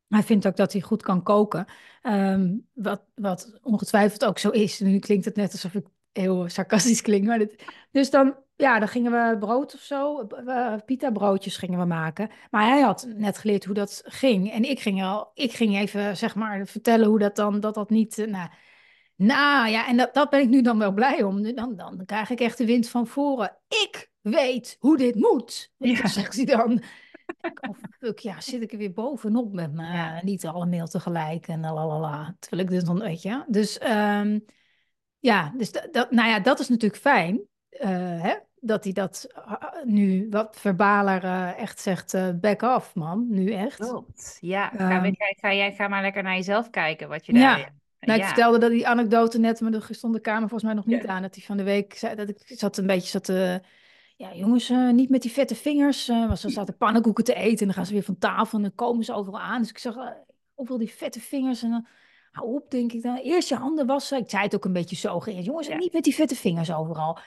hij vindt ook dat hij goed kan koken. Ehm, wat, wat ongetwijfeld ook zo is. Nu klinkt het net alsof ik heel sarcastisch klink. Maar dit, dus dan, ja, dan gingen we brood of zo. eh, pita broodjes gingen we maken. Maar hij had net geleerd hoe dat ging. En ik ging, al, ik ging even, zeg maar, vertellen hoe dat dan, dat dat niet... eh, nou, nou ja, en dat, dat ben ik nu dan wel blij om. Dan, dan krijg ik echt de wind van voren. Ik weet hoe dit moet. Ja. zegt hij dan. Oh, fuck, ja, zit ik er weer bovenop met me. Ja. Niet alle mail tegelijk en lalala. Terwijl ik dit dan, weet je. Dus ehm, ja, dus dat, nou ja, dat is natuurlijk fijn. eh, hè? Dat hij dat eh, nu wat verbaler eh, echt zegt, eh, back off man, nu echt. Klopt. Ja, ga, Ehm. weer- ga, jij, ga maar lekker naar jezelf kijken wat je Ja. daar... Nou, ik ja. vertelde dat die anekdote net, maar er stond de kamer volgens mij nog niet Ja. aan. Dat hij van de week zei dat ik zat een beetje zat te... Ja, jongens, eh, niet met die vette vingers. eh want ze zaten pannenkoeken te eten en dan gaan ze weer van tafel en dan komen ze overal aan. Dus ik zag uh, overal die vette vingers en dan... Hou op, denk ik dan. Eerst je handen wassen. Ik zei het ook een beetje zo. Jongens, Ja. niet met die vette vingers overal.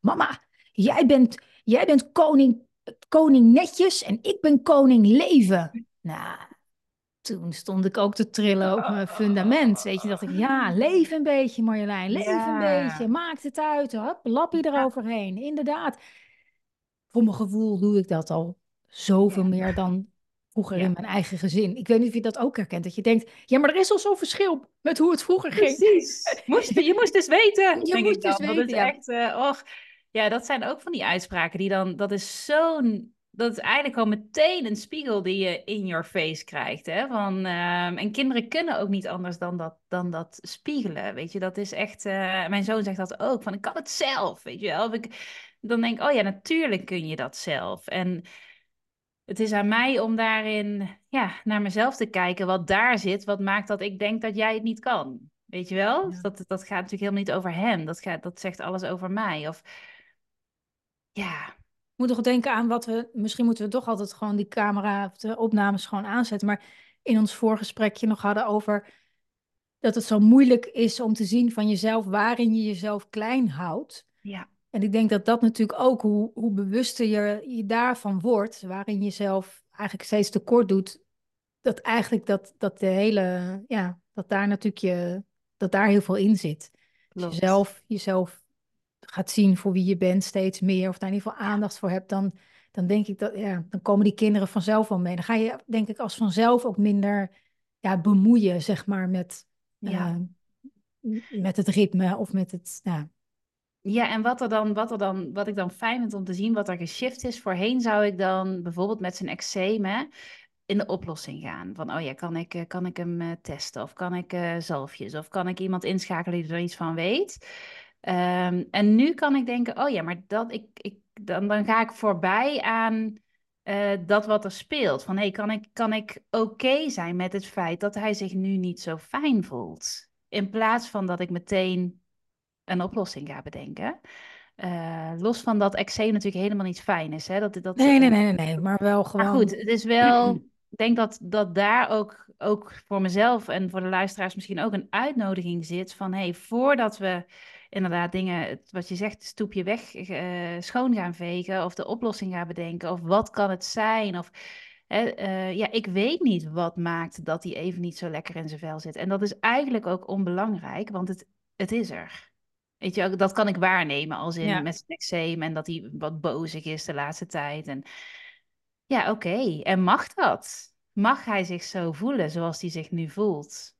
Mama, jij bent, jij bent koning, koning netjes en ik ben koning leven. Nou, toen stond ik ook te trillen op mijn fundament. Weet je, dacht ik, ja, leef een beetje Marjolein, leef een beetje, maakt het uit, hop, lappie eroverheen. Inderdaad, voor mijn gevoel doe ik dat al zoveel Ja. meer dan vroeger Ja. in mijn eigen gezin. Ik weet niet of je dat ook herkent, dat je denkt, ja, maar er is al zo'n verschil met hoe het vroeger ging. Precies. Moest, je moest dus weten. Je denk moest dus Dat weten, is ja. echt, eh, och. Ja, dat zijn ook van die uitspraken die dan, dat is zo'n, dat is eigenlijk al meteen een spiegel die je in your face krijgt. Hè? Van, ehm, en kinderen kunnen ook niet anders dan dat, dan dat spiegelen. Weet je, dat is echt, eh, mijn zoon zegt dat ook, van ik kan het zelf, weet je wel. Of ik, dan denk ik, oh ja, natuurlijk kun je dat zelf. En het is aan mij om daarin ja, naar mezelf te kijken wat daar zit, wat maakt dat ik denk dat jij het niet kan. Weet je wel? Ja. Dat, dat gaat natuurlijk helemaal niet over hem. Dat, gaat, dat zegt alles over mij. Of ja, Ik moet toch denken aan wat we. Misschien moeten we toch altijd gewoon die camera of de opnames gewoon aanzetten. Maar in ons voorgesprekje nog hadden over dat het zo moeilijk is om te zien van jezelf waarin je jezelf klein houdt. ja, En ik denk dat dat natuurlijk ook, hoe, hoe bewuster je, je daarvan wordt, waarin je jezelf eigenlijk steeds tekort doet, dat eigenlijk dat, dat de hele, ja, dat daar natuurlijk je, dat daar heel veel in zit. Als klopt. je zelf jezelf gaat zien voor wie je bent steeds meer, of daar in ieder geval aandacht voor hebt, dan, dan denk ik dat, ja, dan komen die kinderen vanzelf wel mee. Dan ga je, denk ik, als vanzelf ook minder ja, bemoeien, zeg maar, met, Ja. eh, met het ritme of met het, ja, Ja, en wat er dan, wat er dan, wat ik dan fijn vind om te zien, wat er geshift is. Voorheen zou ik dan bijvoorbeeld met zijn eczeem in de oplossing gaan. Van, oh ja, kan ik, eh, kan ik hem eh, testen? Of kan ik eh, zalfjes? Of kan ik iemand inschakelen die er iets van weet? Ehm, en nu kan ik denken, oh ja, maar dat, ik, ik, dan, dan ga ik voorbij aan dat wat er speelt. Van, hey, kan ik, kan ik oké zijn met het feit dat hij zich nu niet zo fijn voelt? In plaats van dat ik meteen een oplossing ga bedenken. Eh, los van dat eczeem natuurlijk helemaal niet fijn is. Hè? Dat, dat, Nee, nee, nee, nee, nee, maar wel gewoon. Maar goed, het is wel. Ik denk dat, dat daar ook, ook voor mezelf en voor de luisteraars misschien ook een uitnodiging zit. Van hey, voordat we inderdaad dingen, wat je zegt, het stoepje weg eh, schoon gaan vegen. Of de oplossing gaan bedenken. Of wat kan het zijn? Of eh, ja, ik weet niet wat maakt dat hij even niet zo lekker in zijn vel zit. En dat is eigenlijk ook onbelangrijk, want het, het is er. Weet je, ook, dat kan ik waarnemen als in Ja. met zijn eczeem en dat hij wat bozig is de laatste tijd. En ja, oké. En mag dat? Mag hij zich zo voelen zoals hij zich nu voelt?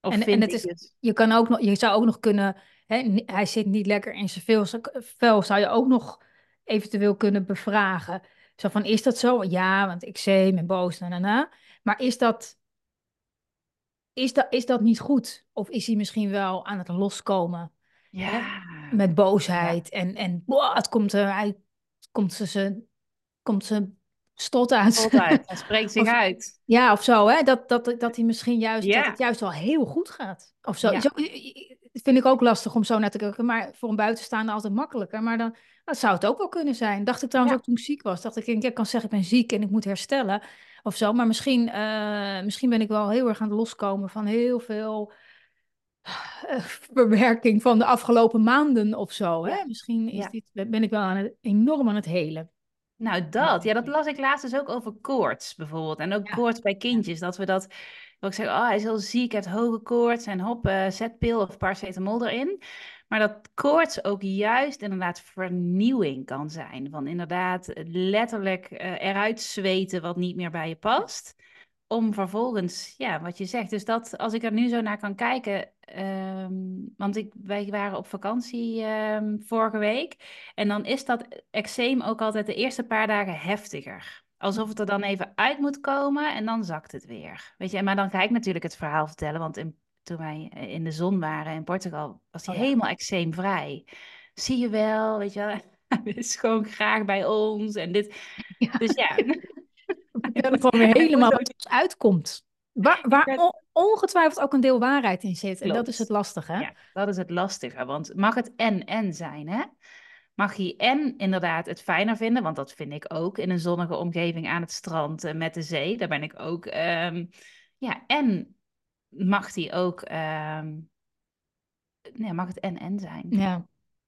Of En- en het is- het- Je, kan ook nog, je zou ook nog kunnen, hè, hij zit niet lekker in zijn vel, zou je ook nog eventueel kunnen bevragen. Zo van, is dat zo? Ja, want ik zie en boos, na, na, na. Maar is dat, is, dat, is dat niet goed? Of is hij misschien wel aan het loskomen Ja. met boosheid? En, en boah, het komt, er, hij, komt ze, ze, komt ze stot uit. Tot uit. Hij spreekt zich Of- uit. Ja, of zo, hè? Dat, dat, dat hij misschien juist, Ja. dat het juist wel heel goed gaat. Of zo. Ja. zo vind ik ook lastig om zo naar te kijken, maar voor een buitenstaander altijd makkelijker. Maar dan dat zou het ook wel kunnen zijn. Dacht ik trouwens ook toen ik ziek was. Dacht ik, ik kan zeggen, ik ben ziek en ik moet herstellen of zo. Maar misschien, eh, misschien ben ik wel heel erg aan het loskomen van heel veel verwerking van de afgelopen maanden of zo. Hè? Ja. Misschien is Ja. dit, ben ik wel aan het, enorm aan het helen. Nou, dat. Ja, dat las ik laatst dus ook over koorts bijvoorbeeld. En ook Ja. koorts bij kindjes. Dat we dat, wat ik zeg, oh, hij is heel ziek, hij heeft hoge koorts. En hop, eh zetpil of paracetamol erin. Maar dat koorts ook juist inderdaad vernieuwing kan zijn. Van inderdaad letterlijk eh, eruit zweten wat niet meer bij je past. Om vervolgens, ja, wat je zegt. Dus dat, als ik er nu zo naar kan kijken. ehm, want ik, wij waren op vakantie ehm, vorige week. En dan is dat eczeem ook altijd de eerste paar dagen heftiger. Alsof het er dan even uit moet komen en dan zakt het weer. Weet je, maar dan ga ik natuurlijk het verhaal vertellen. Want in, toen wij eh, in de zon waren in Portugal, was hij Oh ja. helemaal eczeemvrij. Zie je wel, weet je wel. Hij is gewoon graag bij ons. En dit. Ja. Dus ja. Vertellen gewoon weer helemaal uitkomt. Waar, waar ongetwijfeld ook een deel waarheid in zit. En dat is het lastige. Hè? Ja, dat is het lastige. Want mag het en-en zijn, hè? Mag je en inderdaad het fijner vinden, want dat vind ik ook in een zonnige omgeving aan het strand met de zee. Daar ben ik ook. ehm, ja, en mag die ook. ehm, nee, mag het en-en zijn. Ja.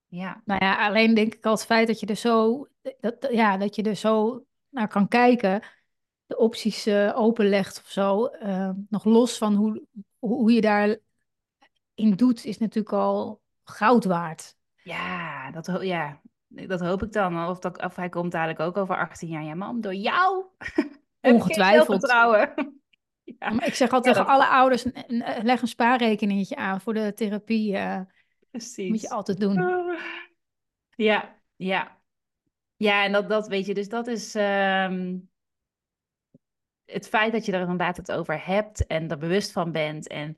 Ja, Nou ja, alleen denk ik al het feit dat je er zo, dat, ja, dat je er zo naar kan kijken, de opties eh, openlegt of zo, eh, nog los van hoe, hoe je daarin doet, is natuurlijk al goud waard. ja, dat, ja, dat hoop ik dan. Of, dat, of hij komt dadelijk ook over 18 jaar. Ja, mam, door jou. Ongetwijfeld. ja, Maar ik zeg altijd Ja, tegen dat- alle ouders, leg een spaarrekeningetje aan voor de therapie. eh precies. moet je altijd doen. Oh. Ja, ja. Ja, en dat, dat weet je, dus dat is ehm, het feit dat je er inderdaad het over hebt en er bewust van bent en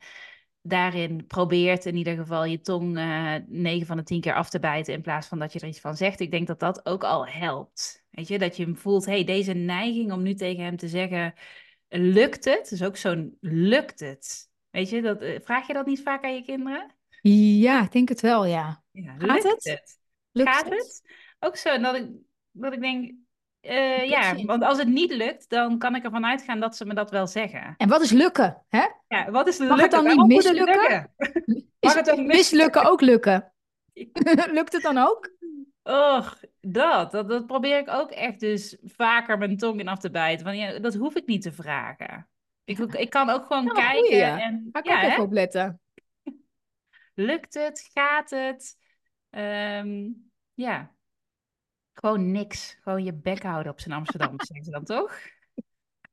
daarin probeert in ieder geval je tong eh 9 van de 10 keer af te bijten in plaats van dat je er iets van zegt. Ik denk dat dat ook al helpt. Weet je, dat je hem voelt, hey, deze neiging om nu tegen hem te zeggen, lukt het? Dus ook zo'n lukt het? Weet je, dat, eh, vraag je dat niet vaak aan je kinderen? Ja, ik denk het wel, ja. Ja, Gaat lukt het? Lukt Gaat het? Ook zo, dat ik, dat ik denk, eh, ja, want als het niet lukt, dan kan ik ervan uitgaan dat ze me dat wel zeggen. En wat is lukken? Hè? Ja, wat is Mag het lukken? dan niet mislukken? lukken? Is Mag het ook mis- mislukken ook lukken? Lukt het dan ook? Och, dat, dat, dat probeer ik ook echt dus vaker mijn tong in af te bijten. Want ja, dat hoef ik niet te vragen. Ik, ik kan ook gewoon Ja, kijken goeie, en Ga ik ja, ook even hè? op letten. lukt het? Gaat het? Ehm, ja, gewoon niks. Gewoon je bek houden op zijn Amsterdam, zeggen ze dan toch?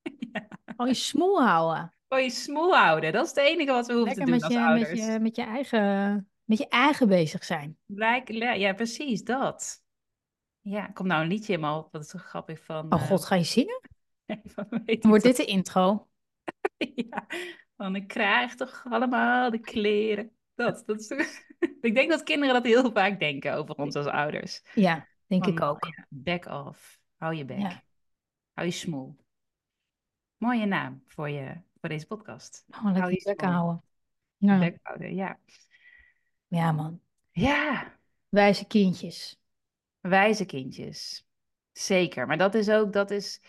Gewoon je smoel houden. Gewoon je smoel houden. Dat is het enige wat we hoeven Lekker te doen met als je, met, ouders. je, met, je eigen, met je eigen bezig zijn. Blijk, ja, precies, dat. Ja, komt nou een liedje in me op. Dat is zo grappig van... Oh eh, god, ga je zingen? Dan wordt dit de intro. Ja, van ik krijg toch allemaal de kleren. Dat, dat is Ik denk dat kinderen dat heel vaak denken over ons als ouders. Ja, denk Van, ik ook. ja, back off. Hou je. Ja. Hou je smoel. Mooie naam voor, je, voor deze podcast. Lekker Hou je bek houden. Ja. Bek houden, ja. ja, man. Ja, Wijze kindjes. wijze kindjes. Zeker, maar dat is ook, dat is...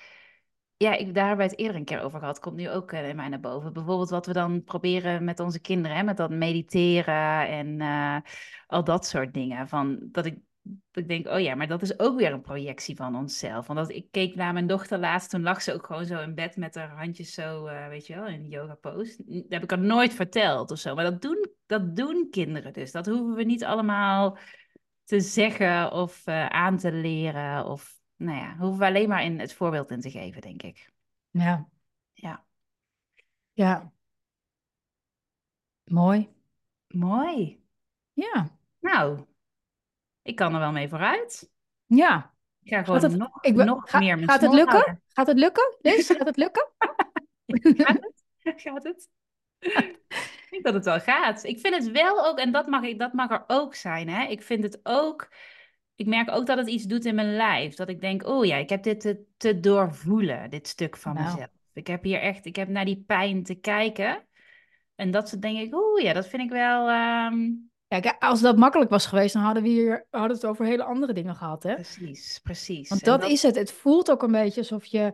Ja, ik, daar hebben we het eerder een keer over gehad. Komt nu ook eh, in mij naar boven. Bijvoorbeeld wat we dan proberen met onze kinderen, hè, met dat mediteren en eh, al dat soort dingen. Van, dat, ik, ik denk, oh ja, maar dat is ook weer een projectie van onszelf. Want dat, ik keek naar mijn dochter laatst, toen lag ze ook gewoon zo in bed met haar handjes zo, eh, weet je wel, in yoga pose. Dat heb ik haar nooit verteld of zo. Maar dat doen, dat doen kinderen dus. Dat hoeven we niet allemaal te zeggen of eh, aan te leren. Of, nou ja, hoeven we alleen maar in het voorbeeld in te geven, denk ik. Ja. Ja. Ja. Mooi. Mooi. Ja. Nou, ik kan er wel mee vooruit. Ja. Ik ga gewoon het, nog, ik, nog ga- meer gaat het lukken? houden. Gaat het lukken? Liz, gaat het lukken? Gaat het? Gaat het? ik denk dat het wel gaat. Ik vind het wel ook, en dat mag, ik, dat mag er ook zijn, hè. Ik vind het ook ik merk ook dat het iets doet in mijn lijf. Dat ik denk, oh ja, ik heb dit te, te doorvoelen, dit stuk van Nou. mezelf. Ik heb hier echt, ik heb naar die pijn te kijken. En dat ze denk ik, oeh ja, dat vind ik wel. ehm, Als dat makkelijk was geweest, dan hadden we hier hadden het over hele andere dingen gehad, hè? Precies, precies. Want dat, is het. Het voelt ook een beetje alsof je.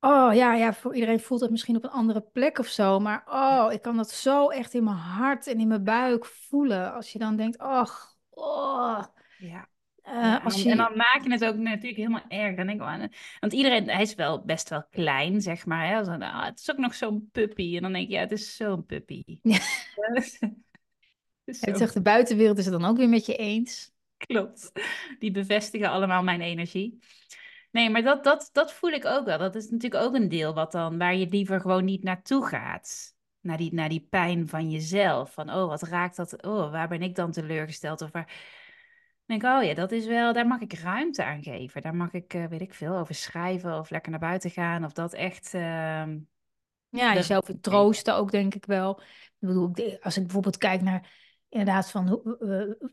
Oh ja, ja, voor iedereen voelt het misschien op een andere plek of zo. Maar oh, ik kan dat zo echt in mijn hart en in mijn buik voelen. Als je dan denkt, ach, oh. Ja. eh, Ja, als en, je, en dan maak je het ook natuurlijk helemaal erg. Dan denk ik, oh, want iedereen, hij is wel best wel klein, zeg maar. Hè? Zo, ah, het is ook nog zo'n puppy. En dan denk je, ja, het is zo'n puppy. Ja. Zo- zegt de buitenwereld is het dan ook weer met je eens. Klopt. Die bevestigen allemaal mijn energie. Nee, maar dat, dat, dat voel ik ook wel. Dat is natuurlijk ook een deel wat dan, waar je liever gewoon niet naartoe gaat. Naar die, naar die pijn van jezelf. Van, oh, wat raakt dat? Oh, waar ben ik dan teleurgesteld? Of waar... Dan denk ik, oh ja, dat is wel, daar mag ik ruimte aan geven. Daar mag ik, eh, weet ik veel, over schrijven of lekker naar buiten gaan. Of dat echt... ehm, Ja, jezelf troosten ook, denk ik wel. Ik bedoel, ik als ik bijvoorbeeld kijk naar inderdaad van eh,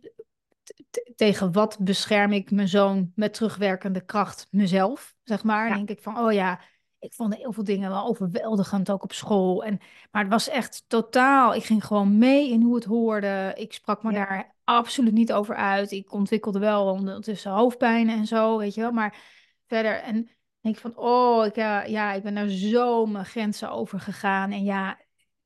tegen wat bescherm ik mijn zoon met terugwerkende kracht mezelf, zeg maar. Ja. denk ik van, oh ja, ik vond heel veel dingen wel overweldigend ook op school. En, maar het was echt totaal, ik ging gewoon mee in hoe het hoorde. Ik sprak me Ja. daar absoluut niet over uit. Ik ontwikkelde wel ondertussen hoofdpijnen en zo, weet je wel. Maar verder, en denk ik van, oh, ik, ja, ja, ik ben daar zo mijn grenzen over gegaan. En ja,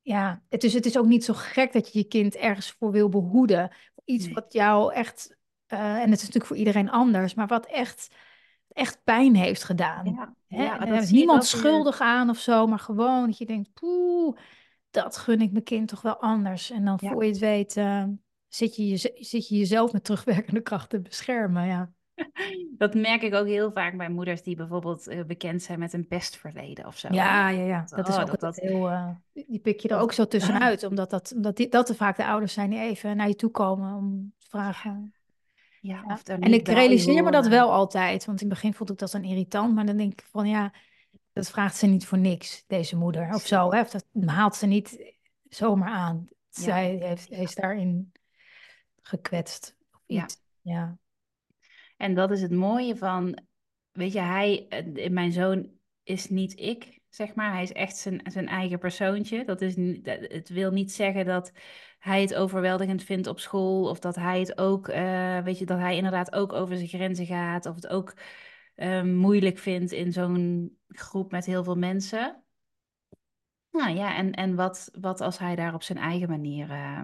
ja het, is, het is ook niet zo gek dat je je kind ergens voor wil behoeden. Iets Nee. wat jou echt, eh, en het is natuurlijk voor iedereen anders, maar wat echt, echt pijn heeft gedaan. ja, Hè? ja, en dat er is niemand weer. schuldig aan of zo, maar gewoon dat je denkt, poeh, dat gun ik mijn kind toch wel anders. En dan Ja. voor je het weet, eh, zit, je, je, zit je jezelf met terugwerkende kracht te beschermen. Ja. Dat merk ik ook heel vaak bij moeders die bijvoorbeeld eh, bekend zijn met een pestverleden of zo. Ja, ja, ja. Dat- Dat is oh, ook dat- dat- heel. eh, die pik je er dat- ook zo tussenuit, omdat, dat, omdat die, dat er vaak de ouders zijn die even naar je toe komen om te vragen. Ja, Ja. of er En ik realiseer me dat wel altijd, want in het begin vond ik dat dan irritant, maar dan denk ik van ja, dat vraagt ze niet voor niks, deze moeder, of zo. Hè? Of dat haalt ze niet zomaar aan. Zij heeft, heeft daarin gekwetst. Of Ja. iets. Ja. En dat is het mooie van, weet je, hij, eh, mijn zoon is niet ik, zeg maar. Hij is echt zijn, zijn eigen persoontje. Dat is, het wil niet zeggen dat hij het overweldigend vindt op school. Of dat hij het ook, eh, weet je, dat hij inderdaad ook over zijn grenzen gaat. Of het ook eh, moeilijk vindt in zo'n groep met heel veel mensen. Nou ja, en, en wat, wat als hij daar op zijn eigen manier eh,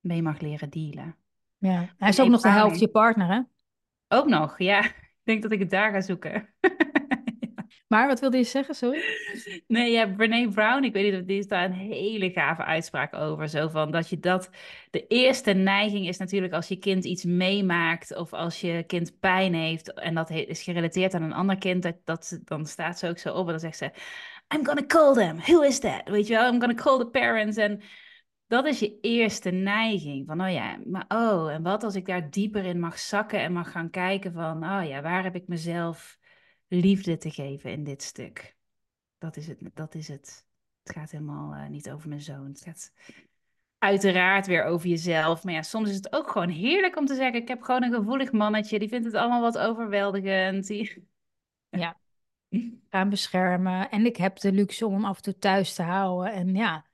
mee mag leren dealen? Ja. Hij is ook nog de helft je partner, hè? Ook nog, ja. Ik denk dat ik het daar ga zoeken. Maar wat wilde je zeggen, sorry? Nee, ja, Brene Brown, ik weet niet of die is daar een hele gave uitspraak over. Zo van dat je dat. De eerste neiging is natuurlijk als je kind iets meemaakt of als je kind pijn heeft en dat is gerelateerd aan een ander kind, dat, dat, dan staat ze ook zo op en dan zegt ze: I'm gonna call them. Who is that? Weet je wel, I'm gonna call the parents. En dat is je eerste neiging. Van, oh ja, maar oh, en wat als ik daar dieper in mag zakken en mag gaan kijken van, oh ja, waar heb ik mezelf liefde te geven in dit stuk? Dat is het. Dat is het. Het gaat helemaal eh, niet over mijn zoon. Het gaat uiteraard weer over jezelf. Maar ja, soms is het ook gewoon heerlijk om te zeggen, ik heb gewoon een gevoelig mannetje, die vindt het allemaal wat overweldigend. Die... Ja. Gaan beschermen. En ik heb de luxe om hem af en toe thuis te houden. En ja,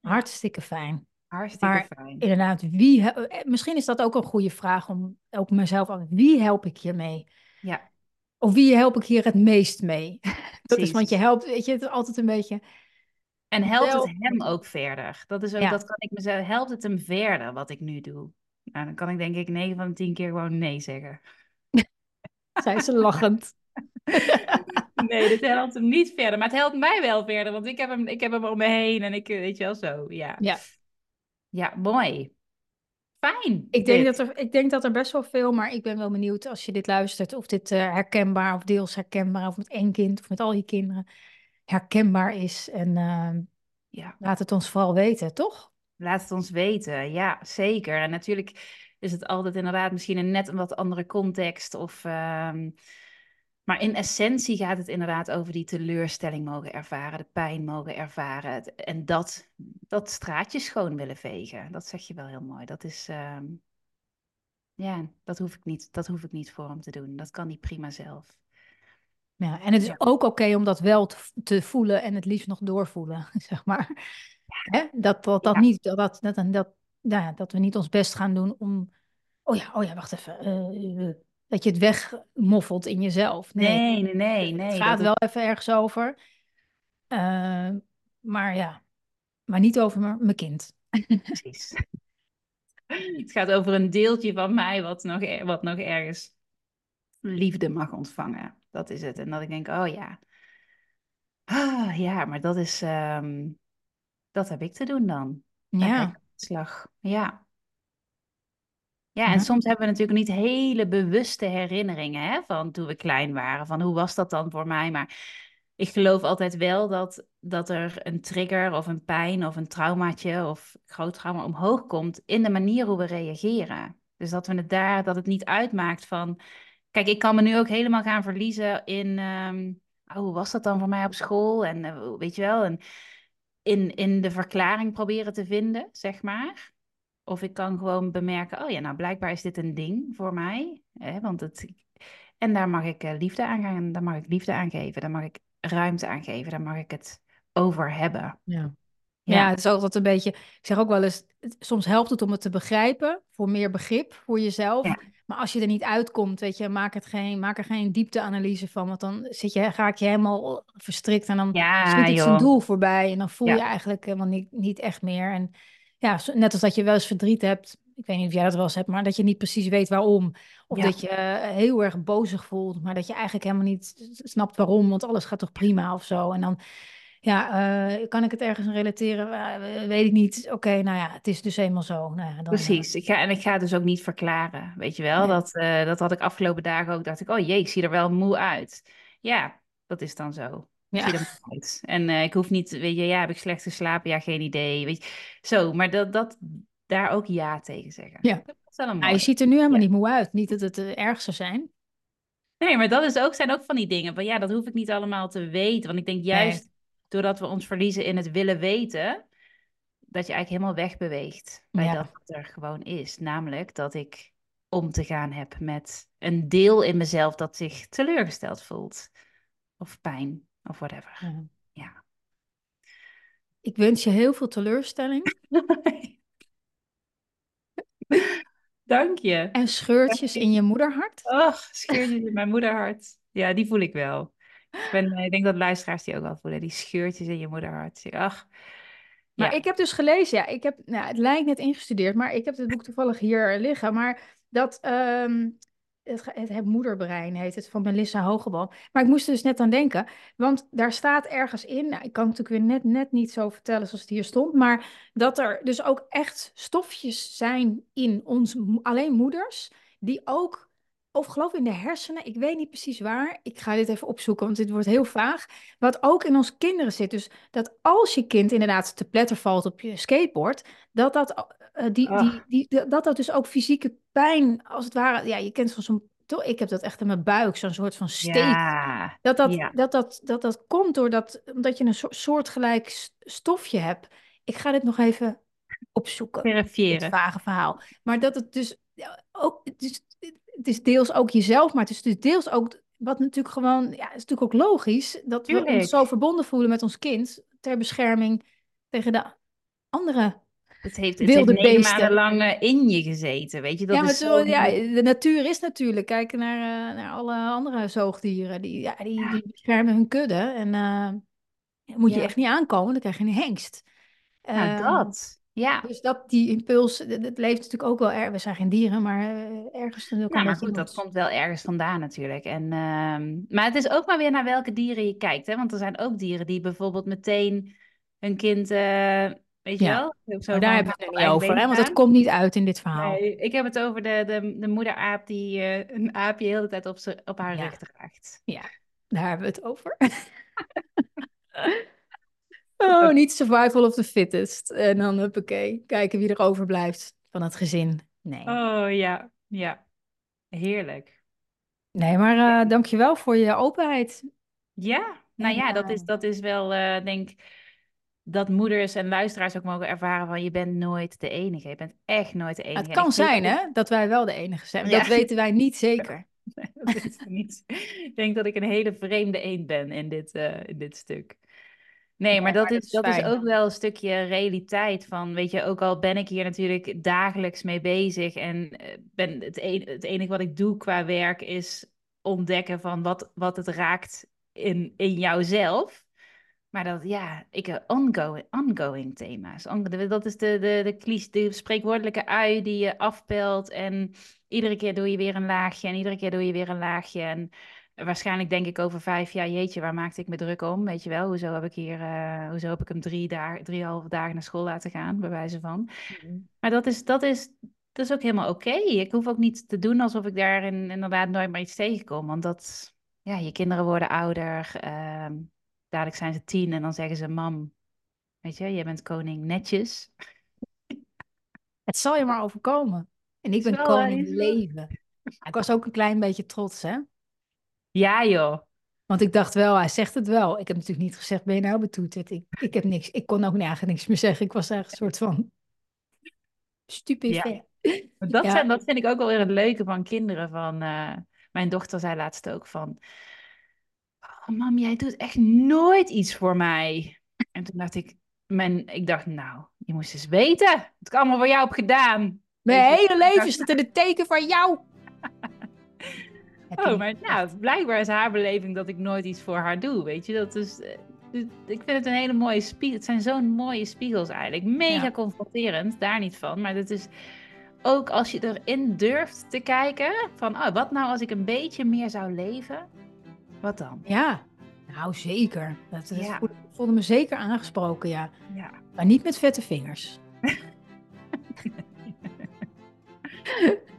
hartstikke fijn. Hartstikke Maar fijn. Inderdaad, wie, he- eh, misschien is dat ook een goede vraag om ook mezelf aan. Wie help ik hiermee? Ja, Of wie help ik hier het meest mee? Dat is, want je helpt, weet je, het altijd een beetje. En helpt het hem ook verder? Dat is ook, Ja. dat kan ik mezelf, helpt het hem verder wat ik nu doe? Nou, dan kan ik denk ik 9 van de 10 keer gewoon nee zeggen. Zei ze lachend. Nee, dit helpt hem niet verder. Maar het helpt mij wel verder, want ik heb hem, ik heb hem om me heen en ik, eh, weet je wel, zo. Ja, Ja, ja mooi. Fijn. ik denk, dit. dat er, ik denk dat er best wel veel, maar ik ben wel benieuwd als je dit luistert, of dit eh, herkenbaar of deels herkenbaar, of met één kind of met al je kinderen herkenbaar is. En eh, Ja, laat het ons vooral weten, toch? laat het ons weten. Ja, zeker. En natuurlijk is het altijd inderdaad misschien een net een wat andere context. Of, ehm, maar in essentie gaat het inderdaad over die teleurstelling mogen ervaren, de pijn mogen ervaren. Het- En dat, dat straatje schoon willen vegen. Dat zeg je wel heel mooi. Dat is, ehm, ja, dat hoef ik niet, dat hoef ik niet voor hem te doen. Dat kan hij prima zelf. Ja, en het is Ja. ook oké om dat wel te, voelen en het liefst nog doorvoelen, zeg maar. Dat, dat, dat, Ja. niet, dat, dat, dat, dat, ja, dat we niet ons best gaan doen om... Oh ja, oh ja, wacht even. eh, dat je het wegmoffelt in jezelf. Nee, Nee, nee, nee, nee. het gaat dat wel even ergens over. Eh, maar ja, maar niet over mijn kind. precies. Het gaat over een deeltje van mij wat nog, er- wat nog ergens liefde mag ontvangen. Dat is het. En dat ik denk, oh ja. Ah, ja, maar dat is, ehm, dat heb ik te doen dan. Ja, slag. Ja. Ja, en Ja. soms hebben we natuurlijk niet hele bewuste herinneringen hè, van toen we klein waren. Van hoe was dat dan voor mij? Maar ik geloof altijd wel dat, dat er een trigger of een pijn of een traumaatje of groot trauma omhoog komt in de manier hoe we reageren. Dus dat we het daar, dat het niet uitmaakt van. Kijk, ik kan me nu ook helemaal gaan verliezen in. ehm, oh, hoe was dat dan voor mij op school? En eh, weet je wel, en in, in de verklaring proberen te vinden, zeg maar. Of ik kan gewoon bemerken, oh ja, nou blijkbaar is dit een ding voor mij. Hè, want het, en daar mag ik eh, liefde aan gaan, daar mag ik liefde aan geven, daar mag ik ruimte aan geven, daar mag ik het over hebben. ja. Ja, Ja, het is altijd een beetje. Ik zeg ook wel eens, soms helpt het om het te begrijpen, voor meer begrip voor jezelf. Ja. Maar als je er niet uitkomt, weet je, maak, het geen, maak er geen diepteanalyse van, want dan zit je, raak je helemaal verstrikt en dan ja schiet het zijn joh. doel voorbij en dan voel je eigenlijk helemaal niet, niet echt meer. En ja, net als dat je wel eens verdriet hebt, ik weet niet of jij dat wel eens hebt, maar dat je niet precies weet waarom. Of Ja. dat je eh, heel erg bozig voelt, maar dat je eigenlijk helemaal niet snapt waarom, want alles gaat toch prima of zo. En dan ja, eh, kan ik het ergens relateren? Eh, weet ik niet. Oké, nou ja, het is dus eenmaal zo. Nou ja, dan, Precies. Ik ga, en ik ga het dus ook niet verklaren. Weet je wel, Nee. dat, dat had ik afgelopen dagen ook. Dacht ik, oh jee, ik zie er wel moe uit. Ja, dat is dan zo. Ja. zie er moe uit. En eh, ik hoef niet, weet je, ja, heb ik slecht geslapen? Ja, geen idee. Weet je, zo, maar dat, dat, daar ook ja tegen zeggen. Ja. Dat is wel een Nou, je ziet er nu helemaal Ja. niet moe uit. Niet dat het erg zou zijn. Nee, maar dat is ook, zijn ook van die dingen. Van ja, dat hoef ik niet allemaal te weten. Want ik denk juist doordat we ons verliezen in het willen weten, dat je eigenlijk helemaal wegbeweegt bij Ja. dat wat er gewoon is. Namelijk dat ik om te gaan heb met een deel in mezelf dat zich teleurgesteld voelt. Of pijn, of whatever. Ja. Ja. Ik wens je heel veel teleurstelling Dank je. en scheurtjes in je moederhart. Och, scheurtjes in mijn moederhart. Ja, die voel ik wel. Ik, ben, eh, ik denk dat luisteraars die ook wel voelen. Die scheurtjes in je moederhart. Ach, Maar ik heb dus gelezen, ja, ik heb, nou, het lijkt net ingestudeerd, maar ik heb het boek toevallig hier liggen. Maar dat, ehm, het, het, het moederbrein heet het, van Melissa Hogeboom. Maar ik moest er dus net aan denken, want daar staat ergens in, nou, ik kan het natuurlijk weer net, net niet zo vertellen zoals het hier stond, maar dat er dus ook echt stofjes zijn in ons, alleen moeders, die ook, of geloof in de hersenen, ik weet niet precies waar, ik ga dit even opzoeken, want dit wordt heel vaag, wat ook in ons kinderen zit. Dus dat als je kind inderdaad te pletter valt op je skateboard, dat dat, eh, die, die, die, dat dat dus ook fysieke pijn, als het ware, ja, je kent van zo'n, toch, ik heb dat echt in mijn buik, zo'n soort van steek. Ja, Dat dat, ja. dat, dat, dat, dat komt doordat omdat je een soort, soortgelijk stofje hebt. Ik ga dit nog even opzoeken, verifiëren. vage verhaal. Maar dat het dus ook, het is, het is deels ook jezelf, maar het is dus deels ook, wat natuurlijk gewoon, ja, het is natuurlijk ook logisch, dat we ons zo verbonden voelen met ons kind, ter bescherming tegen de andere Het heeft, het heeft wilde negen beesten. maanden lang eh, in je gezeten, weet je. Dat ja, maar is zo... ja, de natuur is natuurlijk, kijk naar, eh, naar alle andere zoogdieren, die, ja, die, Ja. die beschermen hun kudde en eh, moet je echt niet aankomen, dan krijg je een hengst. Nou, Ehm, dat. Ja. Dus dat, die impuls, het het leeft natuurlijk ook wel, er, we zijn geen dieren, maar ergens natuurlijk Ja, maar goed, dat komt wel ergens vandaan natuurlijk. En, ehm, maar het is ook maar weer naar welke dieren je kijkt. Hè? Want er zijn ook dieren die bijvoorbeeld meteen hun kind, weet je Ja. wel? Zo daar heb ik het niet over, hè, want dat komt niet uit in dit verhaal. Nee, ik heb het over de, de, de moederaap die eh, een aapje de hele tijd op, z'n- op haar Ja. rug draagt. Daar hebben we het over. oh, niet survival of the fittest. En dan huppakee, kijken wie er overblijft van het gezin. Nee, Oh ja, ja. Heerlijk. nee maar eh, dankjewel voor je openheid. Ja, nou ja, dat eh, is, dat is wel, eh denk dat moeders en luisteraars ook mogen ervaren van je bent nooit de enige. Je bent echt nooit de enige. Het kan zijn hè, dat wij wel de enige zijn. Dat weten wij niet zeker. dat is niet. Ik denk dat ik een hele vreemde eend ben in dit, uh, in dit stuk. Nee, maar, dat, is, dat is ook wel een stukje realiteit van, weet je, ook al ben ik hier natuurlijk dagelijks mee bezig en eh, ben het, een, het enige wat ik doe qua werk is ontdekken van wat, wat het raakt in, in jouzelf. Maar dat, ja, ik, eh, ongoing, ongoing thema's. Dat is de, de, de, klies, de spreekwoordelijke ui die je afpelt. En iedere keer doe je weer een laagje. En iedere keer doe je weer een laagje. En waarschijnlijk denk ik over vijf jaar, jeetje, waar maakte ik me druk om? Weet je wel, hoezo heb ik hier, uh, hoezo heb ik hem drie dagen, drieënhalve dagen naar school laten gaan, bij wijze van. Mhm. Maar dat is, dat is, dat is ook helemaal oké. Ik hoef ook niet te doen alsof ik daarin inderdaad nooit meer iets tegenkom. Want dat, ja, je kinderen worden ouder. Uh, dadelijk zijn ze tien en dan zeggen ze, mam, weet je, je bent koning netjes. Het zal je maar overkomen. En ik ben koning leven. Ik was ook een klein beetje trots, hè? Ja, joh. Want ik dacht wel, hij zegt het wel. Ik heb natuurlijk niet gezegd, ben je nou betoeterd? Ik, ik heb niks, ik kon ook eigenlijk niks meer zeggen. Ik was eigenlijk een soort van stupid. Ja. Dat, zijn, dat vind ik ook wel weer het leuke van kinderen. Van, uh, mijn dochter zei laatst ook van... Oh, mam, jij doet echt nooit iets voor mij. En toen dacht ik, mijn, ik dacht, nou, je moest eens weten. Het ik allemaal voor jou heb gedaan. Mijn hele leven staat in het teken van jou. oh, maar nou, blijkbaar is haar beleving dat ik nooit iets voor haar doe, weet je. Dat is, eh, dus ik vind het een hele mooie spiegel. Het zijn zo'n mooie spiegels eigenlijk. Mega confronterend, daar niet van. Maar het is ook als je erin durft te kijken van, oh, wat nou als ik een beetje meer zou leven? Wat dan? Ja, nou zeker. Dat, dat ja. voelde me zeker aangesproken, ja. ja. Maar niet met vette vingers.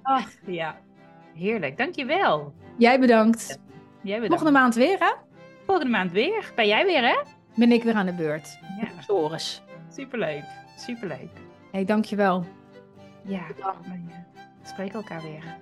Ach, ja. Heerlijk, dankjewel. Jij bedankt. Jij bedankt. Volgende maand weer, hè? Volgende maand weer. Ben jij weer, hè? Ben ik weer aan de beurt. Ja. Doris. Superleuk, superleuk. Hé, hey, dankjewel. Ja, we spreken elkaar weer.